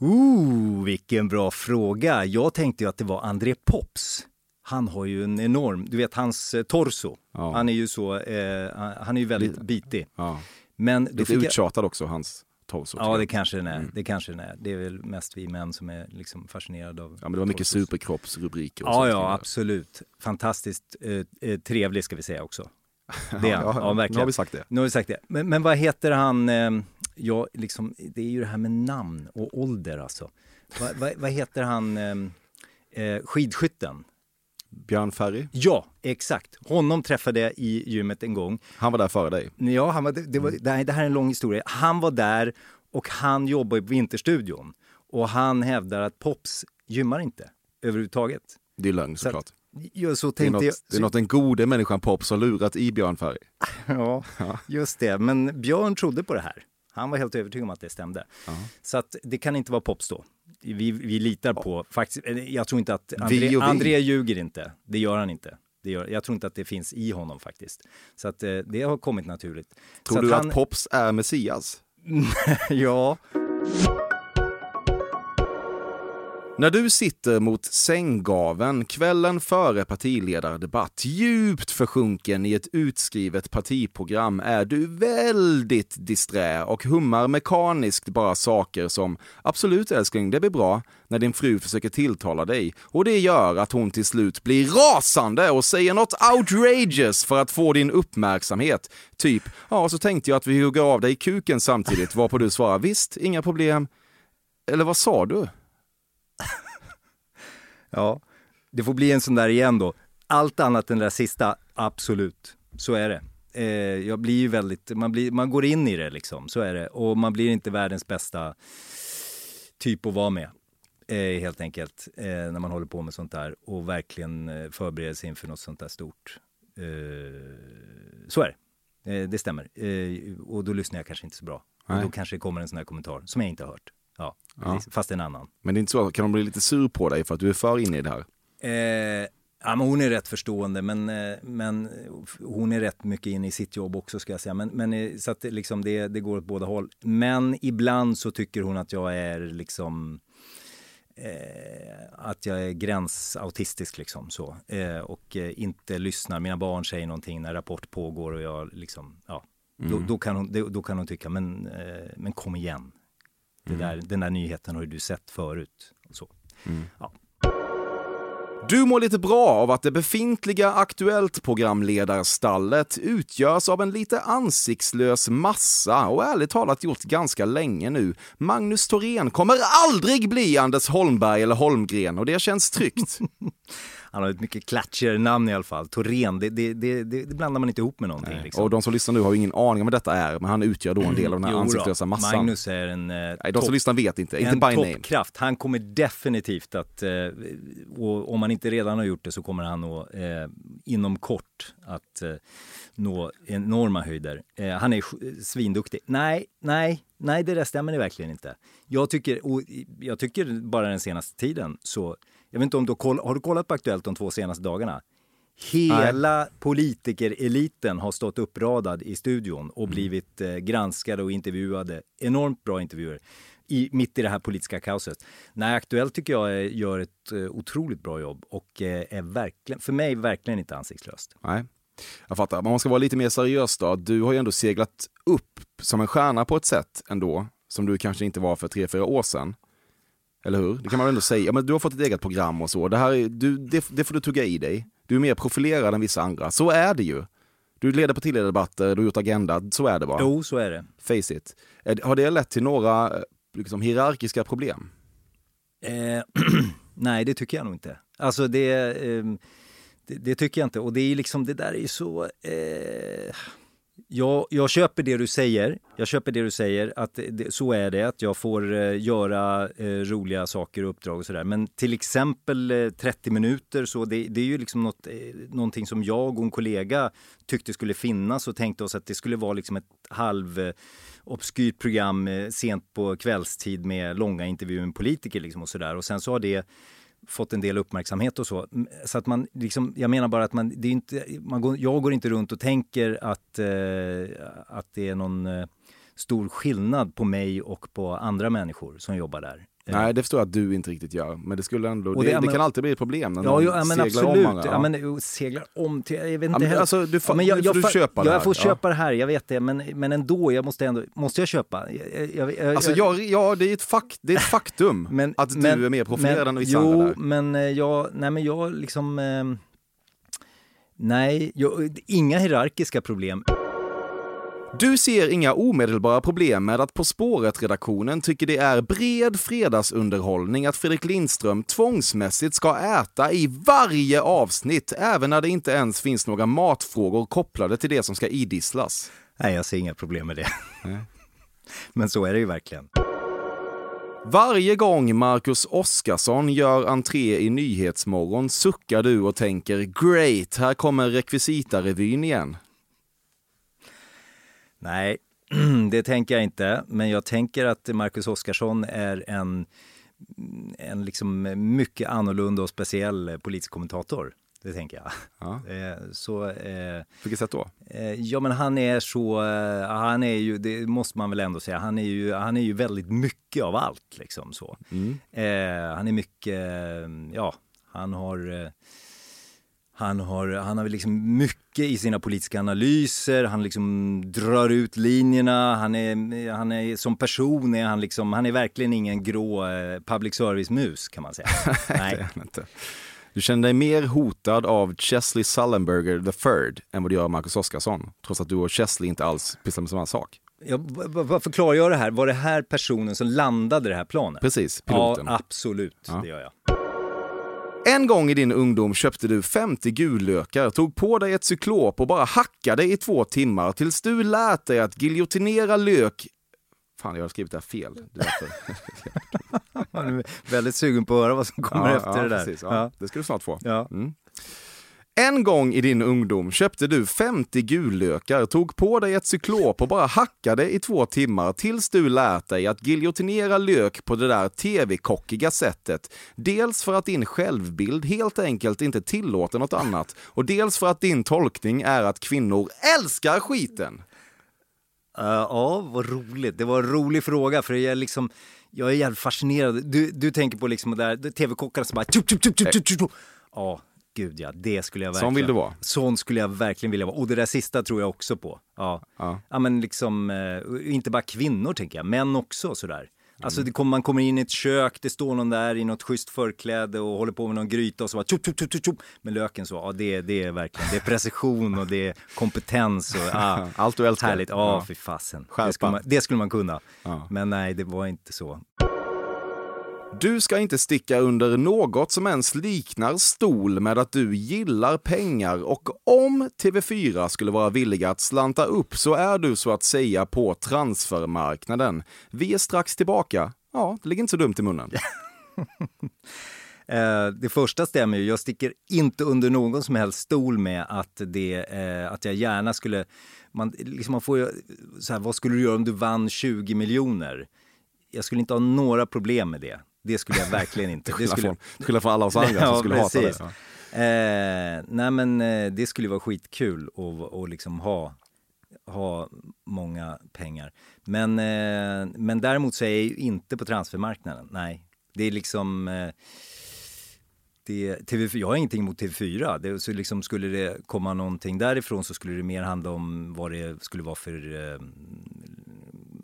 Ooh, vilken bra fråga. Jag tänkte ju att det var André Pops. Han har ju en enorm, du vet hans eh, torso. Ja. Han är ju så, eh, han är ju väldigt bitig. Ja. Men då Lite fick jag, uttjatad också, hans tycker Ja, det kanske den är. Det kanske den är. Det är väl mest vi män som är liksom fascinerade av ja, men det var mycket torsos. superkroppsrubriker. och Ja, sånt ja, absolut. Fantastiskt eh, eh, trevlig ska vi säga också. Det är Ja, ja, Ja, Nu verkligen. har vi sagt det. Nu har vi sagt det. Men, men vad heter han? Eh, ja, liksom, det är ju det här med namn och ålder alltså. Va, va, vad heter han? Eh, eh, skidskytten? Björn Ferry, Ja, exakt. Honom träffade jag i gymmet en gång. han var där före dig. Ja, han var, det, var, det, här, det här är en lång historia. Han var där och han jobbar på Vinterstudion. Och han hävdar att Pops gymmar inte överhuvudtaget. Det är lögn Så såklart. Ja, så Det är, något, jag. det är något den gode människan Pops har lurat i Björn Ferry. Ja, just det. Men Björn trodde på det här. Han var helt övertygad om att det stämde. Så att det kan inte vara Pops då. Vi, vi litar på, faktiskt, eller jag tror inte att Vi André, och vi. André ljuger inte. Det gör han inte. Det gör, jag tror inte att det finns i honom faktiskt. Så att eh, det har kommit naturligt. Tror så du han, att Pops är Messias? Ja. När du sitter mot sänggaven kvällen före partiledardebatt, djupt försjunken i ett utskrivet partiprogram, är du väldigt disträ och hummar mekaniskt bara saker som “absolut älskling, det blir bra” när din fru försöker tilltala dig. Och det gör att hon till slut blir rasande och säger något outrageous för att få din uppmärksamhet. Typ “ja, så tänkte jag att vi hugger av dig kuken samtidigt” varpå du svarar “visst, inga problem”. Eller vad sa du? Ja, det får bli en sån där igen då. Allt annat än det där sista, absolut. Så är det. Eh, jag blir ju väldigt, man, blir, man går in i det liksom, så är det. Och man blir inte världens bästa typ att vara med. Eh, helt enkelt, eh, när man håller på med sånt där och verkligen eh, förbereder sig inför något sånt där stort. Eh, så är det. Eh, det stämmer. Eh, och då lyssnar jag kanske inte så bra. Och då kanske det kommer en sån här kommentar som jag inte har hört. Ja, Ja. fast en annan. Men det är inte så, kan de bli lite sur på dig för att du är för inne i det här? Eh, ja, men hon är rätt förstående, men, eh, men hon är rätt mycket inne i sitt jobb också ska jag säga. Men, men eh, så att det, liksom det, det går åt båda håll. Men ibland så tycker hon att jag är liksom eh, att jag är gränsautistisk liksom så. Eh, och eh, inte lyssnar. Mina barn säger någonting när Rapport pågår och jag liksom, ja. Då, då, kan hon, då, kan hon tycka, men, men kom igen. Det där, den där nyheten har du sett förut. Så. Ja. Du mår lite bra av att det befintliga Aktuellt programledarstallet utgörs av en lite ansiktslös massa och ärligt talat gjort ganska länge nu. Magnus Thorén kommer aldrig bli Anders Holmberg eller Holmgren och det känns tryggt. Han har ett mycket klatschigare namn i alla fall. Torén, det, det, det, det, blandar man inte ihop med någonting. Liksom. Och de som lyssnar nu har ju ingen aning om vad detta är, men han utgör då en del av den här Jo ansiktslösa massan. Magnus är en, eh, Nej, de topp- som lyssnar vet inte, inte en by name. toppkraft. Han kommer definitivt att, eh, och om han inte redan har gjort det så kommer han nå, eh, inom kort att eh, nå enorma höjder. Eh, han är svinduktig. Nej, nej, nej, det där stämmer det verkligen inte. Jag tycker, och jag tycker bara den senaste tiden så, jag vet inte om du har, har du kollat på Aktuellt de två senaste dagarna? Hela politikereliten har stått uppradad i studion och blivit eh, granskade och intervjuade. Enormt bra intervjuer. I, mitt i det här politiska kaoset. Nej, Aktuellt tycker jag eh, gör ett eh, otroligt bra jobb och eh, är verkligen, för mig verkligen inte ansiktslöst. Nej, jag fattar. Men om man ska vara lite mer seriös då. Du har ju ändå seglat upp som en stjärna på ett sätt ändå, som du kanske inte var för tre, fyra år sedan. Eller hur? Det kan man väl ändå säga. Ja, men du har fått ett eget program och så. Det, här är, du, det, det får du tugga i dig. Du är mer profilerad än vissa andra. Så är det ju. Du leder partiledardebatter, du har gjort Agenda. Så är det bara. Jo, så är det. Face it. Är- Har det lett till några eh, liksom, hierarkiska problem? Eh, nej, det tycker jag nog inte. Alltså det, ehm, det, det tycker jag inte. Och det är liksom, det där är ju så... Eh, jag, jag köper det du säger. Jag köper det du säger, att det, så är det. Att jag får eh, göra eh, roliga saker och uppdrag och sådär. Men till exempel eh, 30 minuter, så det, det är ju liksom något, eh, någonting som jag och en kollega tyckte skulle finnas och tänkte oss att det skulle vara liksom ett halv eh, obskyrt program eh, sent på kvällstid med långa intervjuer med politiker liksom och sådär. Och sen så har det fått en del uppmärksamhet och så. Så att man liksom, jag menar bara att man, det är inte, man går, jag går inte runt och tänker att, eh, att det är någon eh, stor skillnad på mig och på andra människor som jobbar där. Nej, det förstår jag att du inte riktigt gör. Men det skulle ändå, Och det, det- det, men- kan alltid bli ett problem när Ja, någon jo, ja men seglar absolut. om andra. Ja. men, jo, seglar om till, jag vet inte Ja, men alltså, du fa- men jag, jag, får du fa- köpa det ja, här. Jag får Ja. köpa det här, jag vet det. Men, men ändå, jag måste ändå, måste jag köpa? Jag, jag, Alltså, jag, ja, det är ett, fakt, det är ett faktum Men- att du men- är mer profilerad men, än vissa jo, andra där. men eh, jag, nej men jag liksom... Eh, nej, inga hierarkiska problem. Du ser inga omedelbara problem med att På spåret-redaktionen tycker det är bred fredagsunderhållning att Fredrik Lindström tvångsmässigt ska äta i varje avsnitt, även när det inte ens finns några matfrågor kopplade till det som ska idisslas. Nej, jag ser inga problem med det. men så är det ju verkligen. Varje gång Marcus Oskarsson gör entré i Nyhetsmorgon suckar du och tänker “Great, här kommer rekvisitarevyn igen”. Nej, det tänker jag inte. Men jag tänker att Marcus Oskarsson är en, en liksom mycket annorlunda och speciell politisk kommentator. det tänker jag. Ja. Eh, så, eh, vilket sätt då? eh, ja men han är så, eh, han är ju, det måste man väl ändå säga, han är ju, han är ju väldigt mycket av allt liksom så. Mm. Eh, han är mycket, ja, han har han har, han har liksom mycket i sina politiska analyser, han liksom drar ut linjerna, han är, han är som person är han liksom, han är verkligen ingen grå eh, public service-mus kan man säga. Nej. inte. Du känner dig mer hotad av Chesley Sullenberger the third än vad du gör av Marcus Oskarsson, trots att du och Chesley inte alls pysslar med samma sak. V- varför klargör jag det här? Var det här personen som landade det här planet? Precis, piloten. Ja, absolut, Ja. det gör jag. En gång i din ungdom köpte du 50 gulökar, tog på dig ett cyklop och bara hackade i två timmar tills du lärt dig att giljotinera lök Fan, jag har skrivit det här fel. Det är väldigt sugen på att höra vad som kommer ja, efter ja, det där. Precis, ja. Det ska du snart få. Mm. En gång i din ungdom köpte du 50 gullökar, tog på dig ett cyklop och bara hackade i två timmar tills du lärt dig att giljotinera lök på det där tv-kockiga sättet. Dels för att din självbild helt enkelt inte tillåter något annat och dels för att din tolkning är att kvinnor älskar skiten. Uh, ja, vad roligt. Det var en rolig fråga för jag är liksom jag är jävligt fascinerad. Du, du tänker på liksom det där tv-kockarna som bara tjup, tjup, tjup, tjup, tjup, tjup. Ja, gud ja, det skulle jag verkligen. Sån vill du vara. Sån skulle jag verkligen vilja vara. Och det där sista tror jag också på. Ja, Ja. ja men liksom, eh, inte bara kvinnor tänker jag, män också sådär. Alltså Mm. det kommer, man kommer in i ett kök, det står någon där i något schysst förkläde och håller på med någon gryta och så bara tjup, tjup, tjup, tjup, med löken så, ja det, det är verkligen, det är precision och det är kompetens och ja, Allt du älskar. Härligt, ja, Ja. fy fasen. Det skulle, man, det skulle man kunna. Ja. Men nej, det var inte så. Du ska inte sticka under något som ens liknar stol med att du gillar pengar och om TV4 skulle vara villiga att slanta upp så är du så att säga på transfermarknaden. Vi är strax tillbaka. Ja, det ligger inte så dumt i munnen. Eh, det första stämmer ju, jag sticker inte under någon som helst stol med att, det, eh, att jag gärna skulle... Man, liksom man får ju, så här, vad skulle du göra om du vann 20 miljoner? Jag skulle inte ha några problem med det. Det skulle jag verkligen inte. Skillnad skulle, från, skillnad från alla oss andra som skulle hata det. precis. Eh, nej men eh, det skulle vara skitkul att och liksom ha, ha många pengar. Men, eh, men däremot så är jag ju inte på transfermarknaden. Nej, det är liksom eh, det, TV4, jag har ingenting emot TV4. Det, så liksom skulle det komma någonting därifrån så skulle det mer handla om vad det skulle vara för eh,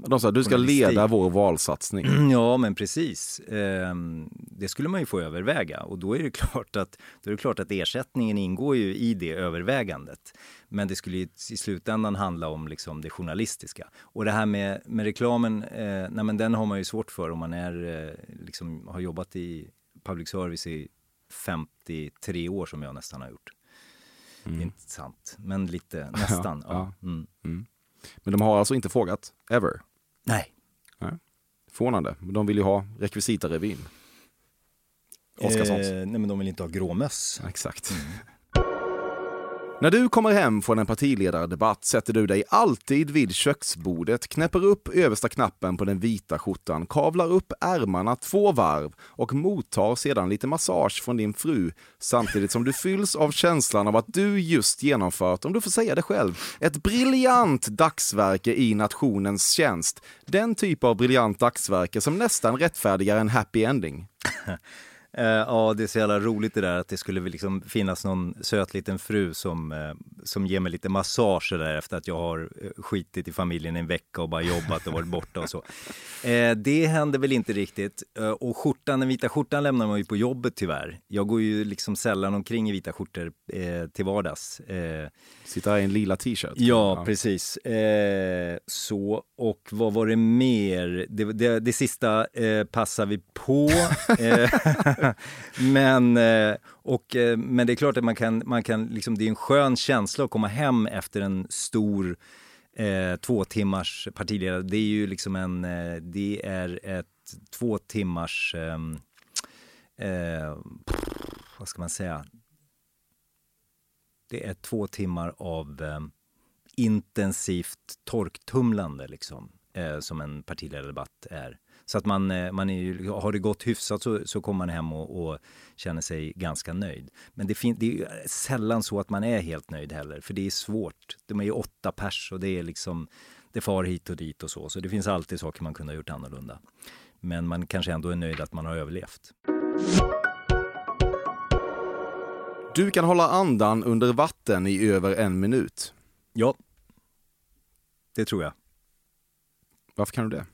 De sa du ska leda vår valsatsning. Ja, men precis. Ehm, Det skulle man ju få överväga och då är det klart att, då är det klart att ersättningen ingår ju i det övervägandet. Men det skulle ju i slutändan handla om liksom det journalistiska. Och det här med, med reklamen, eh, nej men den har man ju svårt för om man är, eh, liksom, har jobbat i public service i 53 år som jag nästan har gjort. Det är inte sant, men lite nästan. Ja, ja. Mm. Men de har alltså inte frågat, ever. Nej. Förvånande. Men De vill ju ha rekvisitarevyn. Oscarssons. Eh, nej men de vill inte ha gråmöss. Exakt. När du kommer hem från en partiledardebatt sätter du dig alltid vid köksbordet, knäpper upp översta knappen på den vita skjortan, kavlar upp ärmarna två varv och mottar sedan lite massage från din fru samtidigt som du fylls av känslan av att du just genomfört, om du får säga det själv, ett briljant dagsverke i nationens tjänst. Den typ av briljant dagsverke som nästan rättfärdigar en happy ending. Eh, ja, det är så jävla roligt det där att det skulle liksom finnas någon söt liten fru som, eh, som ger mig lite massage där efter att jag har eh, skitit i familjen en vecka och bara jobbat och varit borta och så. Det händer väl inte riktigt. Och skjortan, den vita skjortan lämnar man ju på jobbet tyvärr. Jag går ju liksom sällan omkring i vita skjortor till vardags. Här i en lila t-shirt. Ja, precis. Eh, så, och vad var det mer? Det, det, det sista eh, passar vi på. men, eh, och, eh, men det är klart att man kan, man kan liksom, det är en skön känsla att komma hem efter en stor eh, två timmars partiledare. Det är ju liksom en, eh, det är ett två timmars, eh, eh, vad ska man säga? Det är två timmar av eh, intensivt torktumlande liksom. eh, som en partiledardebatt är. Så att man, eh, man ju, har det gått hyfsat så, så kommer man hem och, och känner sig ganska nöjd. Men det, fin, det är sällan så att man är helt nöjd heller, för det är svårt. De är ju åtta pers och det är liksom, det far hit och dit och så, så det finns alltid saker man kunde ha gjort annorlunda. Men man kanske ändå är nöjd att man har överlevt. Du kan hålla andan under vatten i över en minut. Ja, det tror jag. Varför kan du det?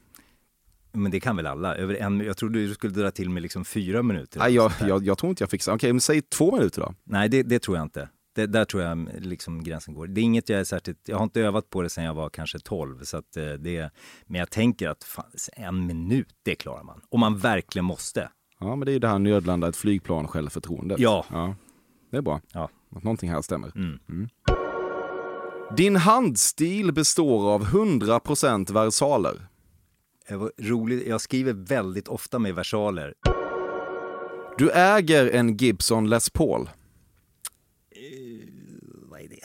Men det kan väl alla? Över en, jag trodde du skulle dra till med liksom fyra minuter. Nej, jag, jag, jag tror inte jag fixar. Okej, men säg två minuter då. Nej, det, det tror jag inte. Det, där tror jag liksom gränsen går. Det är inget jag är särskilt, jag har inte övat på det sedan jag var kanske 12. Så att eh, det, men jag tänker att fan, en minut, det klarar man. Om man verkligen måste. Ja, men det är ju det här nödlanda ett flygplan självförtroendet. Ja. ja. Det är bra. Ja. Att någonting här stämmer. Mm. Din handstil består av 100% versaler. Det var roligt. Jag skriver väldigt ofta med versaler. Du äger en Gibson Les Paul. Vad är det?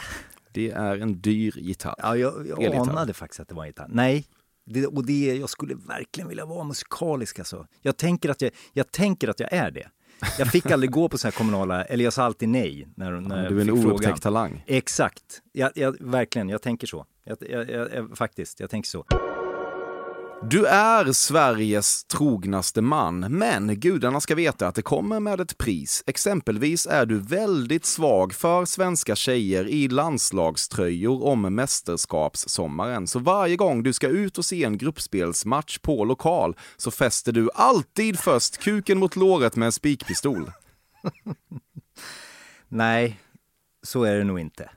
Det är en dyr gitarr. Ja, jag, jag Elgitarr. anade faktiskt att det var en gitarr. Nej, det, och det, jag skulle verkligen vilja vara musikalisk alltså. Jag tänker att jag, jag, tänker att jag är det. Jag fick aldrig gå på så här kommunala, eller jag sa alltid nej. När, när jag Du är en oupptäckt talang. Exakt, jag, jag, verkligen, jag tänker så. Jag, faktiskt, jag tänker så. Du är Sveriges trognaste man, men gudarna ska veta att det kommer med ett pris. Exempelvis är du väldigt svag för svenska tjejer i landslagströjor om mästerskapssommaren. Så varje gång du ska ut och se en gruppspelsmatch på lokal så fäster du alltid först kuken mot låret med en spikpistol. Nej, så är det nog inte.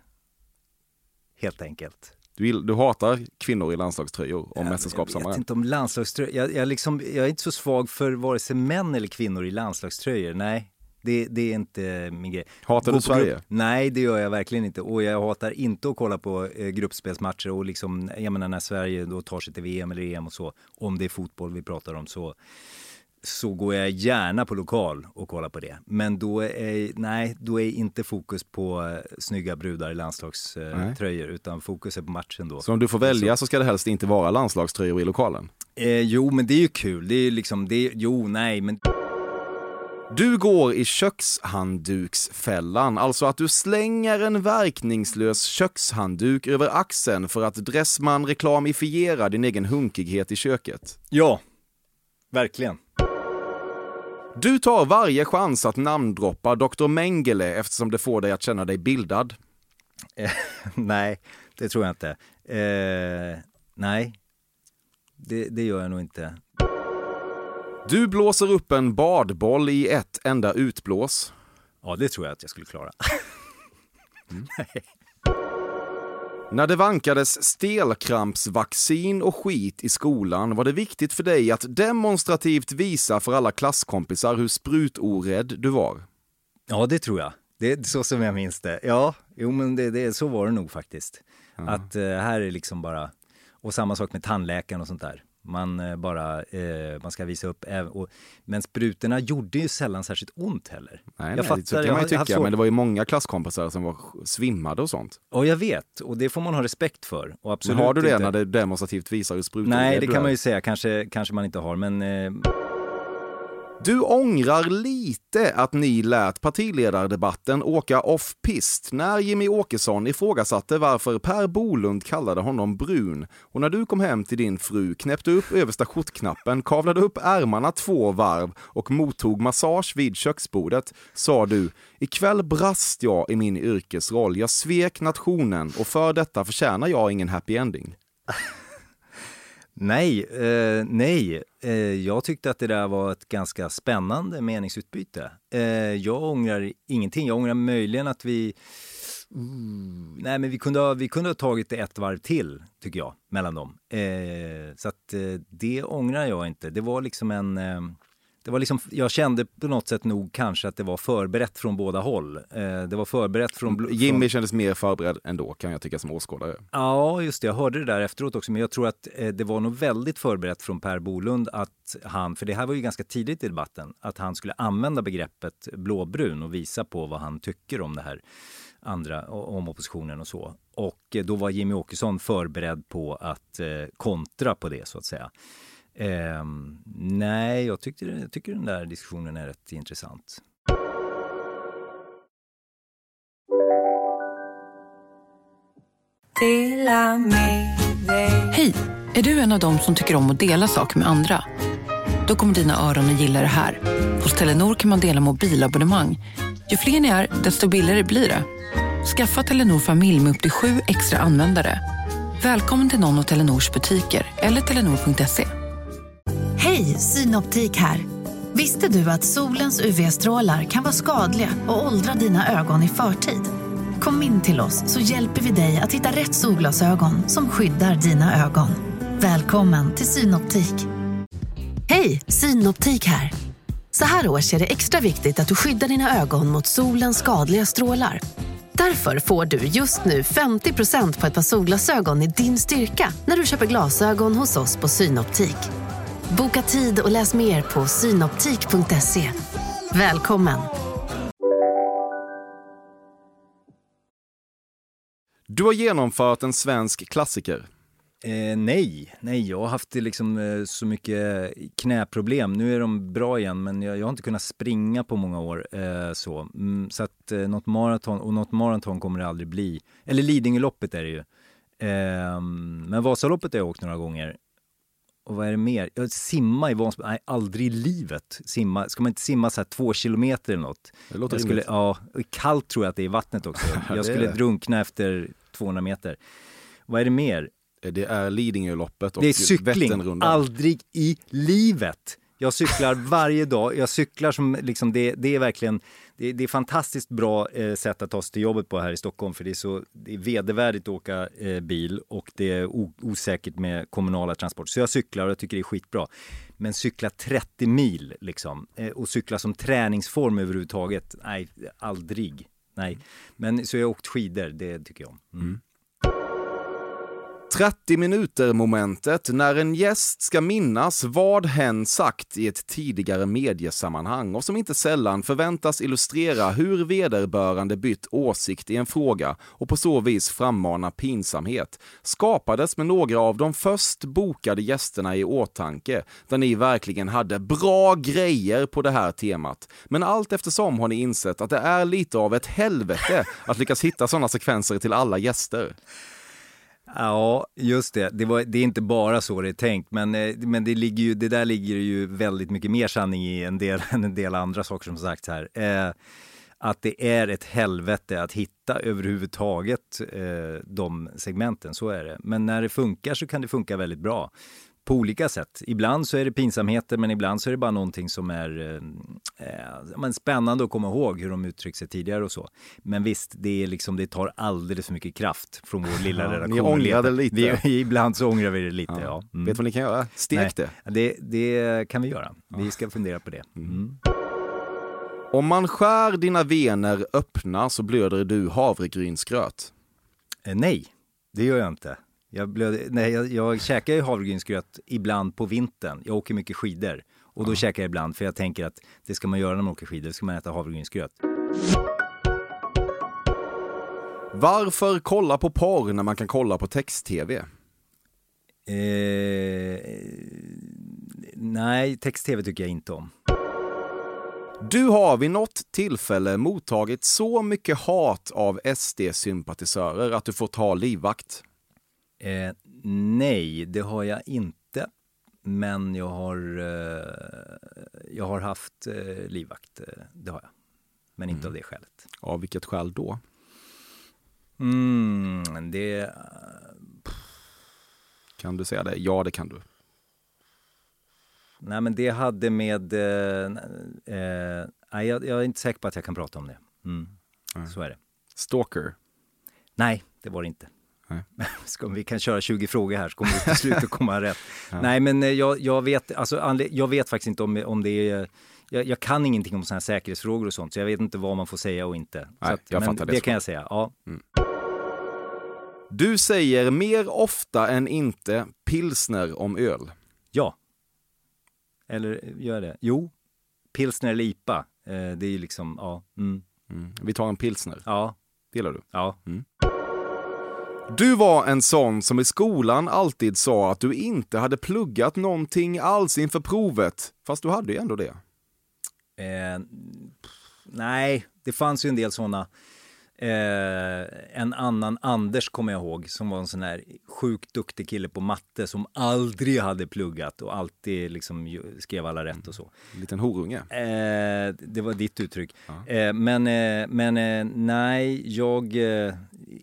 Helt enkelt. Du, du hatar kvinnor i landslagströjor om Jag vet inte om landslagströjor. Jag, jag, liksom, jag är inte så svag för vare sig män eller kvinnor i landslagströjor. Nej, det, det är inte min grej. Hatar du på grupp- Sverige? Nej, det gör jag verkligen inte. Och jag hatar inte att kolla på eh, gruppspelsmatcher och liksom, jag menar när Sverige då tar sig till VM eller EM och så, om det är fotboll vi pratar om så så går jag gärna på lokal och kollar på det. Men då är, nej, då är inte fokus på eh, snygga brudar i landslagströjor utan fokus är på matchen då. Så om du får välja så ska det helst inte vara landslagströjor i lokalen. Eh, jo, men det är ju kul. Det är ju liksom, det är, jo, nej, men Du går i kökshandduksfällan, alltså att du slänger en verkningslös kökshandduk över axeln för att Dressman reklamifiera din egen hunkighet i köket. ja, verkligen. Du tar varje chans att namndroppa Dr. Mengele eftersom det får dig att känna dig bildad. Eh, nej, det tror jag inte. Eh, nej, det, det gör jag nog inte. Du blåser upp en badboll i ett enda utblås. Ja, det tror jag att jag skulle klara. När det vankades stelkrampsvaccin och skit i skolan var det viktigt för dig att demonstrativt visa för alla klasskompisar hur sprutorädd du var. Ja, det tror jag. Det är så som jag minns det. Ja, jo men det, det, så var det nog faktiskt. Att eh, här är liksom bara, och samma sak med tandläkaren och sånt där. Man eh, bara, eh, man ska visa upp, och, men sprutorna gjorde ju sällan särskilt ont heller. Nej, jag nej, fattar, så kan jag man ju tycka, svårt- men det var ju många klasskompisar som var svimmade och sånt. Och jag vet, och det får man ha respekt för. Och Men absolut har du det inte. när det demonstrativt visar hur sprutorädd Nej, det du kan man ju säga. Kanske, kanske man inte har, men eh, du ångrar lite att ni lät partiledardebatten åka off-pist när Jimmy Åkesson ifrågasatte varför Per Bolund kallade honom brun. Och när du kom hem till din fru, knäppte upp översta skjortknappen, kavlade upp ärmarna två varv och mottog massage vid köksbordet, sa du ikväll brast jag i min yrkesroll. Jag svek nationen och för detta förtjänar jag ingen happy ending nej, eh, nej. Eh, jag tyckte att det där var ett ganska spännande meningsutbyte. Eh, jag ångrar ingenting. Jag ångrar möjligen att vi Mm, nej, men vi kunde, ha, vi kunde ha tagit det ett varv till, tycker jag, mellan dem. Eh, så att eh, det ångrar jag inte. Det var liksom en... Eh, det var liksom, jag kände på något sätt nog kanske att det var förberett från båda håll. Eh, det var förberett från... Jimmy från, kändes mer förberedd ändå, kan jag tycka som åskådare. Ja, just det. Jag hörde det där efteråt också. Men jag tror att eh, det var nog väldigt förberett från Per Bolund att han, för det här var ju ganska tidigt i debatten, att han skulle använda begreppet blåbrun och visa på vad han tycker om det här. andra om oppositionen och så. Och eh, då var Jimmy Åkesson förberedd på att eh, kontra på det så att säga. Eh, nej, jag, tyckte, jag tycker den där diskussionen är rätt intressant. Hej! Är du en av dem som tycker om att dela saker med andra? Då kommer dina öron att gilla det här. Hos Telenor kan man dela mobilabonnemang. Ju fler ni är, desto billigare blir det. Skaffa Telenor familj med upp till sju extra användare. Välkommen till någon av Telenors butiker eller telenor.se. Hej, Synoptik här. Visste du att solens UV-strålar kan vara skadliga och åldra dina ögon i förtid? Kom in till oss så hjälper vi dig att hitta rätt solglasögon som skyddar dina ögon. Välkommen till Synoptik. Hej, Synoptik här. Så här års är det extra viktigt att du skyddar dina ögon mot solens skadliga strålar. Därför får du just nu 50% på ett par solglasögon i din styrka när du köper glasögon hos oss på Synoptik. Boka tid och läs mer på synoptik.se. Välkommen! Du har genomfört en svensk klassiker. Eh, nej, nej, jag har haft liksom, eh, så mycket knäproblem. Nu är de bra igen, men jag, jag har inte kunnat springa på många år. Eh, så mm, så att eh, något maraton, och något maraton kommer det aldrig bli. Eller Lidingöloppet är det ju. Eh, men Vasaloppet har jag åkt några gånger. Och vad är det mer? Jag simma i Vansbro? Nej, aldrig i livet. Simma. Ska man inte simma så här två kilometer eller något? Det låter jag skulle. Ja, kallt tror jag att det är i vattnet också. Jag skulle drunkna efter 200 meter. Vad är det mer? Det är Lidingöloppet och Det är cykling. Vätternrundan. Aldrig i livet. Jag cyklar varje dag. Jag cyklar som liksom, det, det är verkligen, det, det är fantastiskt bra eh, sätt att ta sig till jobbet på här i Stockholm för det är så, det är vedervärdigt att åka eh, bil och det är o, osäkert med kommunala transporter. Så jag cyklar och jag tycker det är skitbra. Men cykla 30 mil liksom eh, och cykla som träningsform överhuvudtaget, nej, aldrig. Nej, men så jag har åkt skidor, det tycker jag om. Mm. mm. 30 minuter momentet när en gäst ska minnas vad hen sagt i ett tidigare mediesammanhang och som inte sällan förväntas illustrera hur vederbörande bytt åsikt i en fråga och på så vis frammana pinsamhet skapades med några av de först bokade gästerna i åtanke där ni verkligen hade bra grejer på det här temat. Men allt eftersom har ni insett att det är lite av ett helvete att lyckas hitta sådana sekvenser till alla gäster. Ja, just det. Det, var, det är inte bara så det är tänkt, men, eh, men det, ligger ju, det där ligger ju väldigt mycket mer sanning i en del, än en del andra saker som sagts här. Eh, att det är ett helvete att hitta överhuvudtaget eh, de segmenten, så är det. Men när det funkar så kan det funka väldigt bra på olika sätt. Ibland så är det pinsamheter, men ibland så är det bara någonting som är eh, men spännande att komma ihåg hur de uttryckt sig tidigare och så. Men visst, det, är liksom, det tar alldeles för mycket kraft från vår lilla Ja, redaktion. ni ångrar det lite. Vi, ibland så ångrar vi det lite, ja. Ja. Mm. Vet du vad ni kan göra? Stek det. det. Det kan vi göra. Vi ska fundera på det. Mm. Om man skär dina vener öppna så blöder du havregrynsgröt. Eh, nej, det gör jag inte. Jag, blöd, nej, jag, jag käkar ju havregrynsgröt ibland på vintern. Jag åker mycket skidor. Och då käkar jag ibland, för jag tänker att det ska man göra när man åker skidor, ska man äta havregrynsgröt. Varför kolla på porr när man kan kolla på text-tv? Eh, nej, text-tv tycker jag inte om. Du har vid något tillfälle mottagit så mycket hat av SD-sympatisörer att du får ta livvakt. Eh, nej, det har jag inte. Men jag har, eh, jag har haft eh, livvakt, eh, det har jag. Men inte av det skälet. Av vilket skäl då? Mm, det... Kan du säga det? Ja, det kan du. Nej, men det hade med... Eh, eh, nej, jag, jag är inte säker på att jag kan prata om det. Mm. Så är det. Stalker. Nej, det var det inte. Ska, vi kan köra 20 frågor här så kommer vi till slut att komma rätt. Nej, men eh, jag, jag, vet, alltså, jag vet faktiskt inte om, om det är... Jag, jag kan ingenting om sådana här säkerhetsfrågor och sånt, så jag vet inte vad man får säga och inte. Nej, så att, jag men fattar det det så. kan jag säga, ja. Du säger mer ofta än inte pilsner om öl. Ja. Eller gör jag det? Jo. Pilsner eller IPA. Eh, det är ju liksom, ja. Mm. Mm. Vi tar en pilsner. Ja. Det gillar du? Ja. Du var en sån som i skolan alltid sa att du inte hade pluggat någonting alls inför provet. Fast du hade ju ändå det. Eh, nej, det fanns ju en del sådana. Eh, en annan Anders kommer jag ihåg som var en sån här sjukt duktig kille på matte som aldrig hade pluggat och alltid liksom skrev alla rätt och så. En liten horunge. Eh, det var ditt uttryck. Eh, men eh, men eh, nej, jag eh,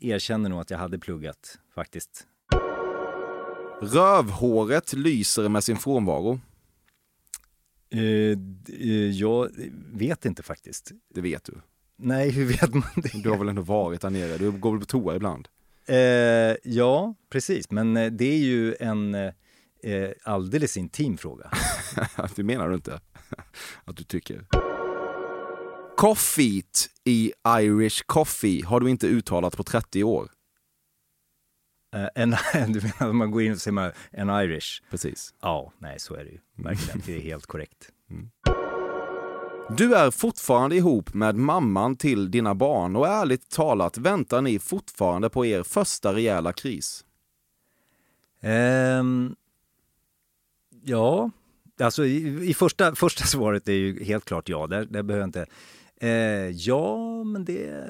erkänner nog att jag hade pluggat faktiskt. Rövhåret lyser med sin frånvaro. D- eh, jag vet inte faktiskt. Det vet du. Nej, hur vet man det? Du har väl ändå varit där nere? Du går väl på toa ibland? Eh, ja, precis. Men det är ju en alldeles intim fråga. det menar du inte? Att du tycker? Coffee i Irish Coffee har du inte uttalat på 30 år. Eh, en, du menar att man går in och säger en Irish? Precis. Ja, nej så är det ju. Verkligen, det är helt korrekt. Du är fortfarande ihop med mamman till dina barn och ärligt talat väntar ni fortfarande på er första rejäla kris. Ehm, ja, alltså i, i första, första svaret är ju helt klart ja. Där, där behöver jag inte... Eh, ja, men det,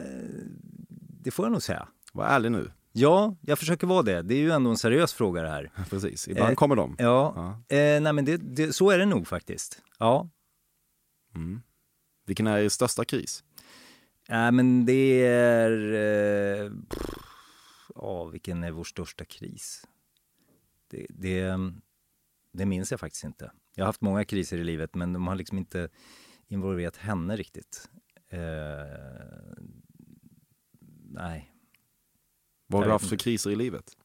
det får jag nog säga. Var ärlig nu. Ja, jag försöker vara det. Det är ju ändå en seriös fråga det här. Precis, ibland Eh, kommer de. Ja, Eh, nej men det, det, så är det nog faktiskt. Ja, Vilken är er största kris? Nej, men det är... eh, pff, Ja, vilken är vår största kris? Det, det, det minns jag faktiskt inte. Jag har haft många kriser i livet, men de har liksom inte involverat henne riktigt. Eh, nej, Vad har du haft för kriser i livet?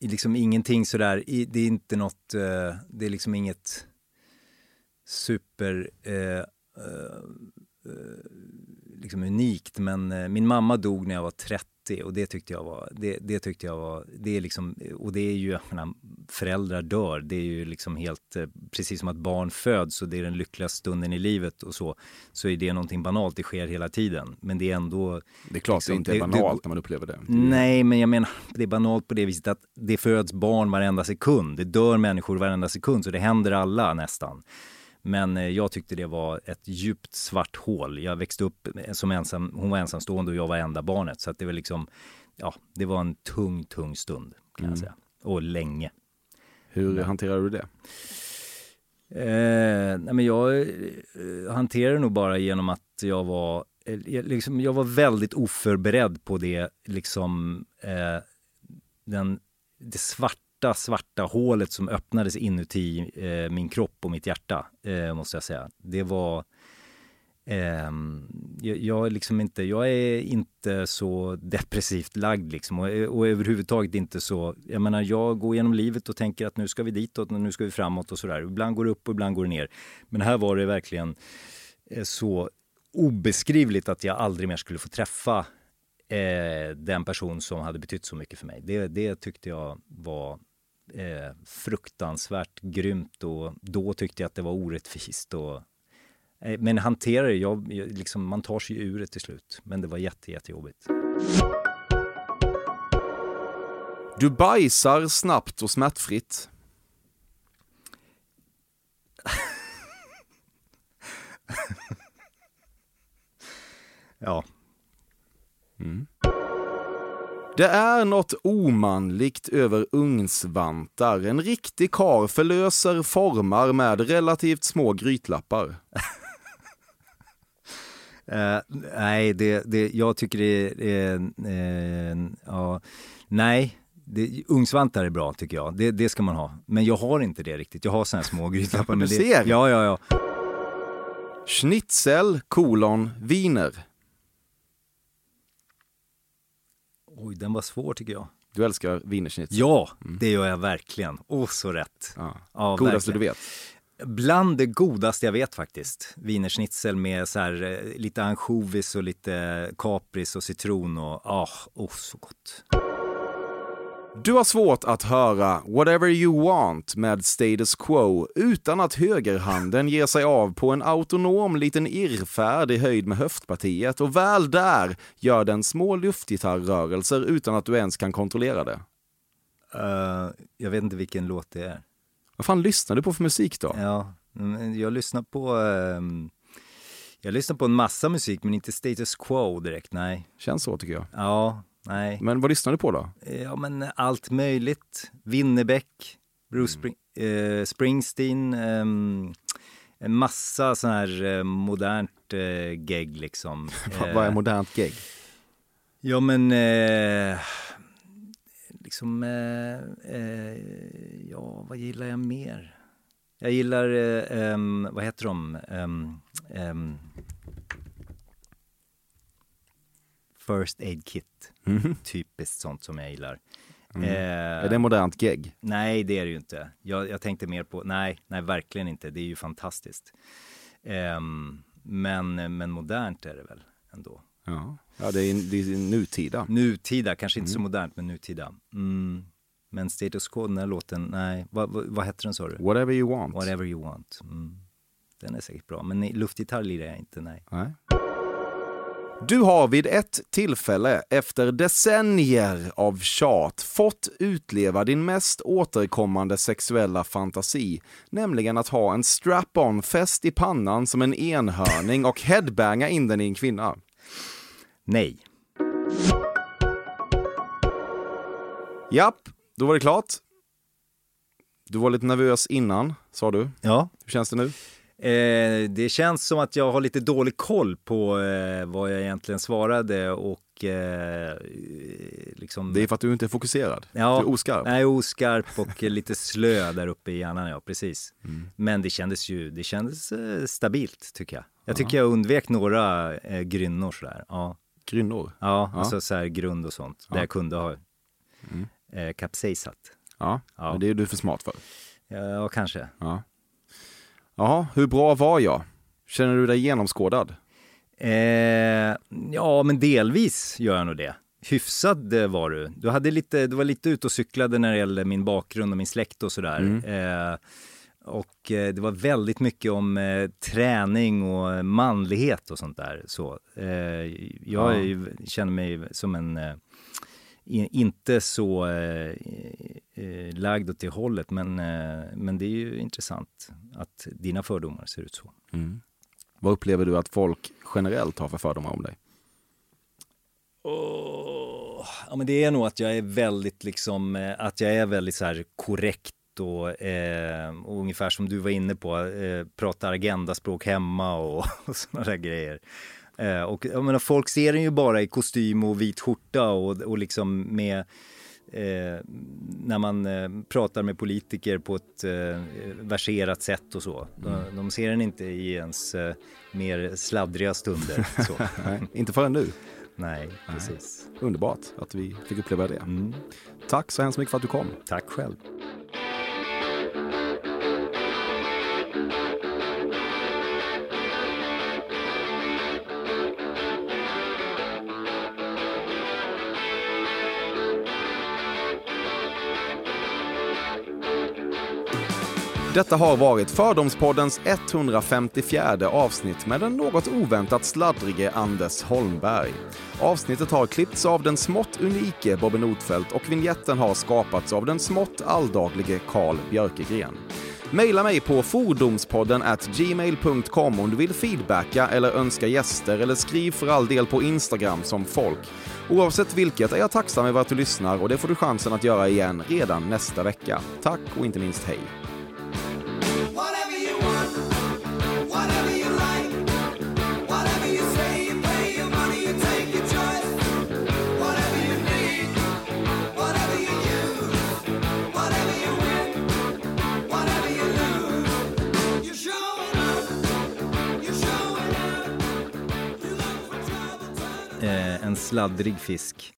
liksom ingenting sådär. Det är inte något... eh, Det är liksom inget super... Eh, liksom unikt, men min mamma dog när jag var 30 och det tyckte jag var, det, det tyckte jag var, det är liksom, och det är ju, jag menar, föräldrar dör, det är ju liksom helt, eh, precis som att barn föds och det är den lyckligaste stunden i livet och så, så är det någonting banalt, det sker hela tiden, men det är ändå Det är klart Liksom, det inte är banalt det- när man upplever det. Nej, men jag menar, det är banalt på det viset att det föds barn varenda sekund. Det dör människor varenda sekund, så det händer alla nästan. Men eh, jag tyckte det var ett djupt svart hål. Jag växte upp som ensam, hon var ensamstående och jag var enda barnet. Så att det var liksom, ja, det var en tung, tung stund kan jag säga. Och länge. Hur hanterar du det? Eh, nej men jag eh, hanterade det nog bara genom att jag var, eh, jag liksom, jag var väldigt oförberedd på det, liksom eh, den, det svarta, svarta hålet som öppnades inuti eh, min kropp och mitt hjärta, eh, måste jag säga. Det var, Ehm, jag, jag, är liksom inte, jag är inte så depressivt lagd liksom och, och överhuvudtaget inte så, jag menar jag går genom livet och tänker att nu ska vi ditåt och nu ska vi framåt och sådär. Ibland går det upp och ibland går det ner. Men här var det verkligen eh, så obeskrivligt att jag aldrig mer skulle få träffa eh, den person som hade betytt så mycket för mig. Det, det tyckte jag var eh, fruktansvärt grymt och då tyckte jag att det var orättvist. Och, men hanterar det, jag, jag, liksom, man tar sig ur det till slut. Men det var jätte, jättejobbigt. Du bajsar snabbt och smärtfritt. Ja, Det är något omanligt över ugnsvantar. En riktig kar förlöser formar med relativt små grytlappar. Eh, nej, det, det, jag tycker det är... Eh, ja, nej, det, ugnsvantar är bra tycker jag. Det, det ska man ha. Men jag har inte det riktigt. Jag har såna här små grytlappar. Du ser. Ja, ja, ja. Schnitzel, kolon, viner. Oj, den var svår tycker jag. Du älskar wienerschnitzel? Ja, det gör jag verkligen. Åh, så rätt. Ja. Ja, Godaste du vet? Bland det godaste jag vet faktiskt. Wienerschnitzel med så här, eh, lite ansjovis och lite kapris och citron och ah, oh, så gott. Du har svårt att höra “Whatever you want” med Status Quo utan att högerhanden ger sig av på en autonom liten irrfärd i höjd med höftpartiet och väl där gör den små luftgitarrrörelser utan att du ens kan kontrollera det. Eh, jag vet inte vilken låt det är. Vad fan lyssnar du på för musik då? Ja, men jag lyssnar på... ehm, jag lyssnar på en massa musik, men inte status quo direkt, nej. Känns så tycker jag. Ja, nej. Men vad lyssnar du på då? Ja, men allt möjligt. Winnerbäck, Bruce Spring, eh, Springsteen, ehm, en massa sån här eh, modernt eh, gegg liksom. Vad- är modernt gig? Ja, men eh, liksom, eh, eh, ja, vad gillar jag mer? Jag gillar, eh, vad heter de? First Aid Kit, Mhm. typiskt sånt som jag gillar. Mm. Eh, Är det modernt gig? Nej, det är det ju inte. Jag, jag tänkte mer på, nej, nej, verkligen inte. Det är ju fantastiskt. Men, men modernt är det väl ändå. Ja, ja det, är, det är nutida. Nutida, kanske inte så modernt, men nutida. Mm. Men Status Quo, den här låten, nej, vad, vad, vad heter den sa du? Whatever you want. Whatever you want. Mm. Den är säkert bra, men luftgitarr lirar jag inte, nej. Nej. Du har vid ett tillfälle efter decennier av tjat fått utleva din mest återkommande sexuella fantasi, nämligen att ha en strap-on fäst i pannan som en enhörning och headbanga in den i en kvinna. Nej. Japp, då var det klart. Du var lite nervös innan, sa du. Ja. Hur känns det nu? Eh, det känns som att jag har lite dålig koll på eh, vad jag egentligen svarade och eh, liksom... Det är för att du inte är fokuserad. Ja, Du är oskarp. Jag är oskarp och lite slö där uppe i hjärnan, ja precis. Mm. Men det kändes ju, det kändes eh, stabilt tycker jag. Jag tycker jag undvek några eh, grynnor sådär. Ja, Grynnor. ja, Ja. alltså så här grund och sånt. Där Ja. jag kunde ha Mm. eh, kapsejsat. Ja, Ja. det är du för smart för. Ja, kanske. Ja. Jaha, hur bra var jag? Känner du dig genomskådad? Eh, ja, men delvis gör jag nog det. Hyfsad eh, var du. Du, hade lite, du var lite ute och cyklade när det gällde min bakgrund och min släkt och sådär. Mm. Eh, och eh, det var väldigt mycket om eh, träning och manlighet och sånt där. Så, eh, jag Ja. känner mig som en eh, inte så eh, lagd åt det hållet, men, men det är ju intressant att dina fördomar ser ut så. Vad upplever du att folk generellt har för fördomar om dig? Åh, ja, men det är nog att jag är väldigt liksom, att jag är väldigt så här korrekt och, eh, och ungefär som du var inne på, eh, pratar agendaspråk hemma och, och sådana där grejer. Eh, och jag menar, folk ser den ju bara i kostym och vit skjorta och, och liksom med eh, när man eh, pratar med politiker på ett eh, verserat sätt och så. De, de ser den inte i ens eh, mer sladdriga stunder. Nej, inte förrän nu. Nej, precis. Underbart att vi fick uppleva det. Mm. Tack så hemskt mycket för att du kom. Tack själv. Detta har varit Fördomspoddens 154 avsnitt med den något oväntat sladdrige Anders Holmberg. Avsnittet har klippts av den smått unike Bobby Notfeldt och vignetten har skapats av den smått alldaglige Carl Björkegren. Maila mig på fordomspodden at gmail.com om du vill feedbacka eller önska gäster eller skriv för all del på Instagram som folk. Oavsett vilket är jag tacksam över att du lyssnar och det får du chansen att göra igen redan nästa vecka. Tack och inte minst hej. En sladdrig fisk.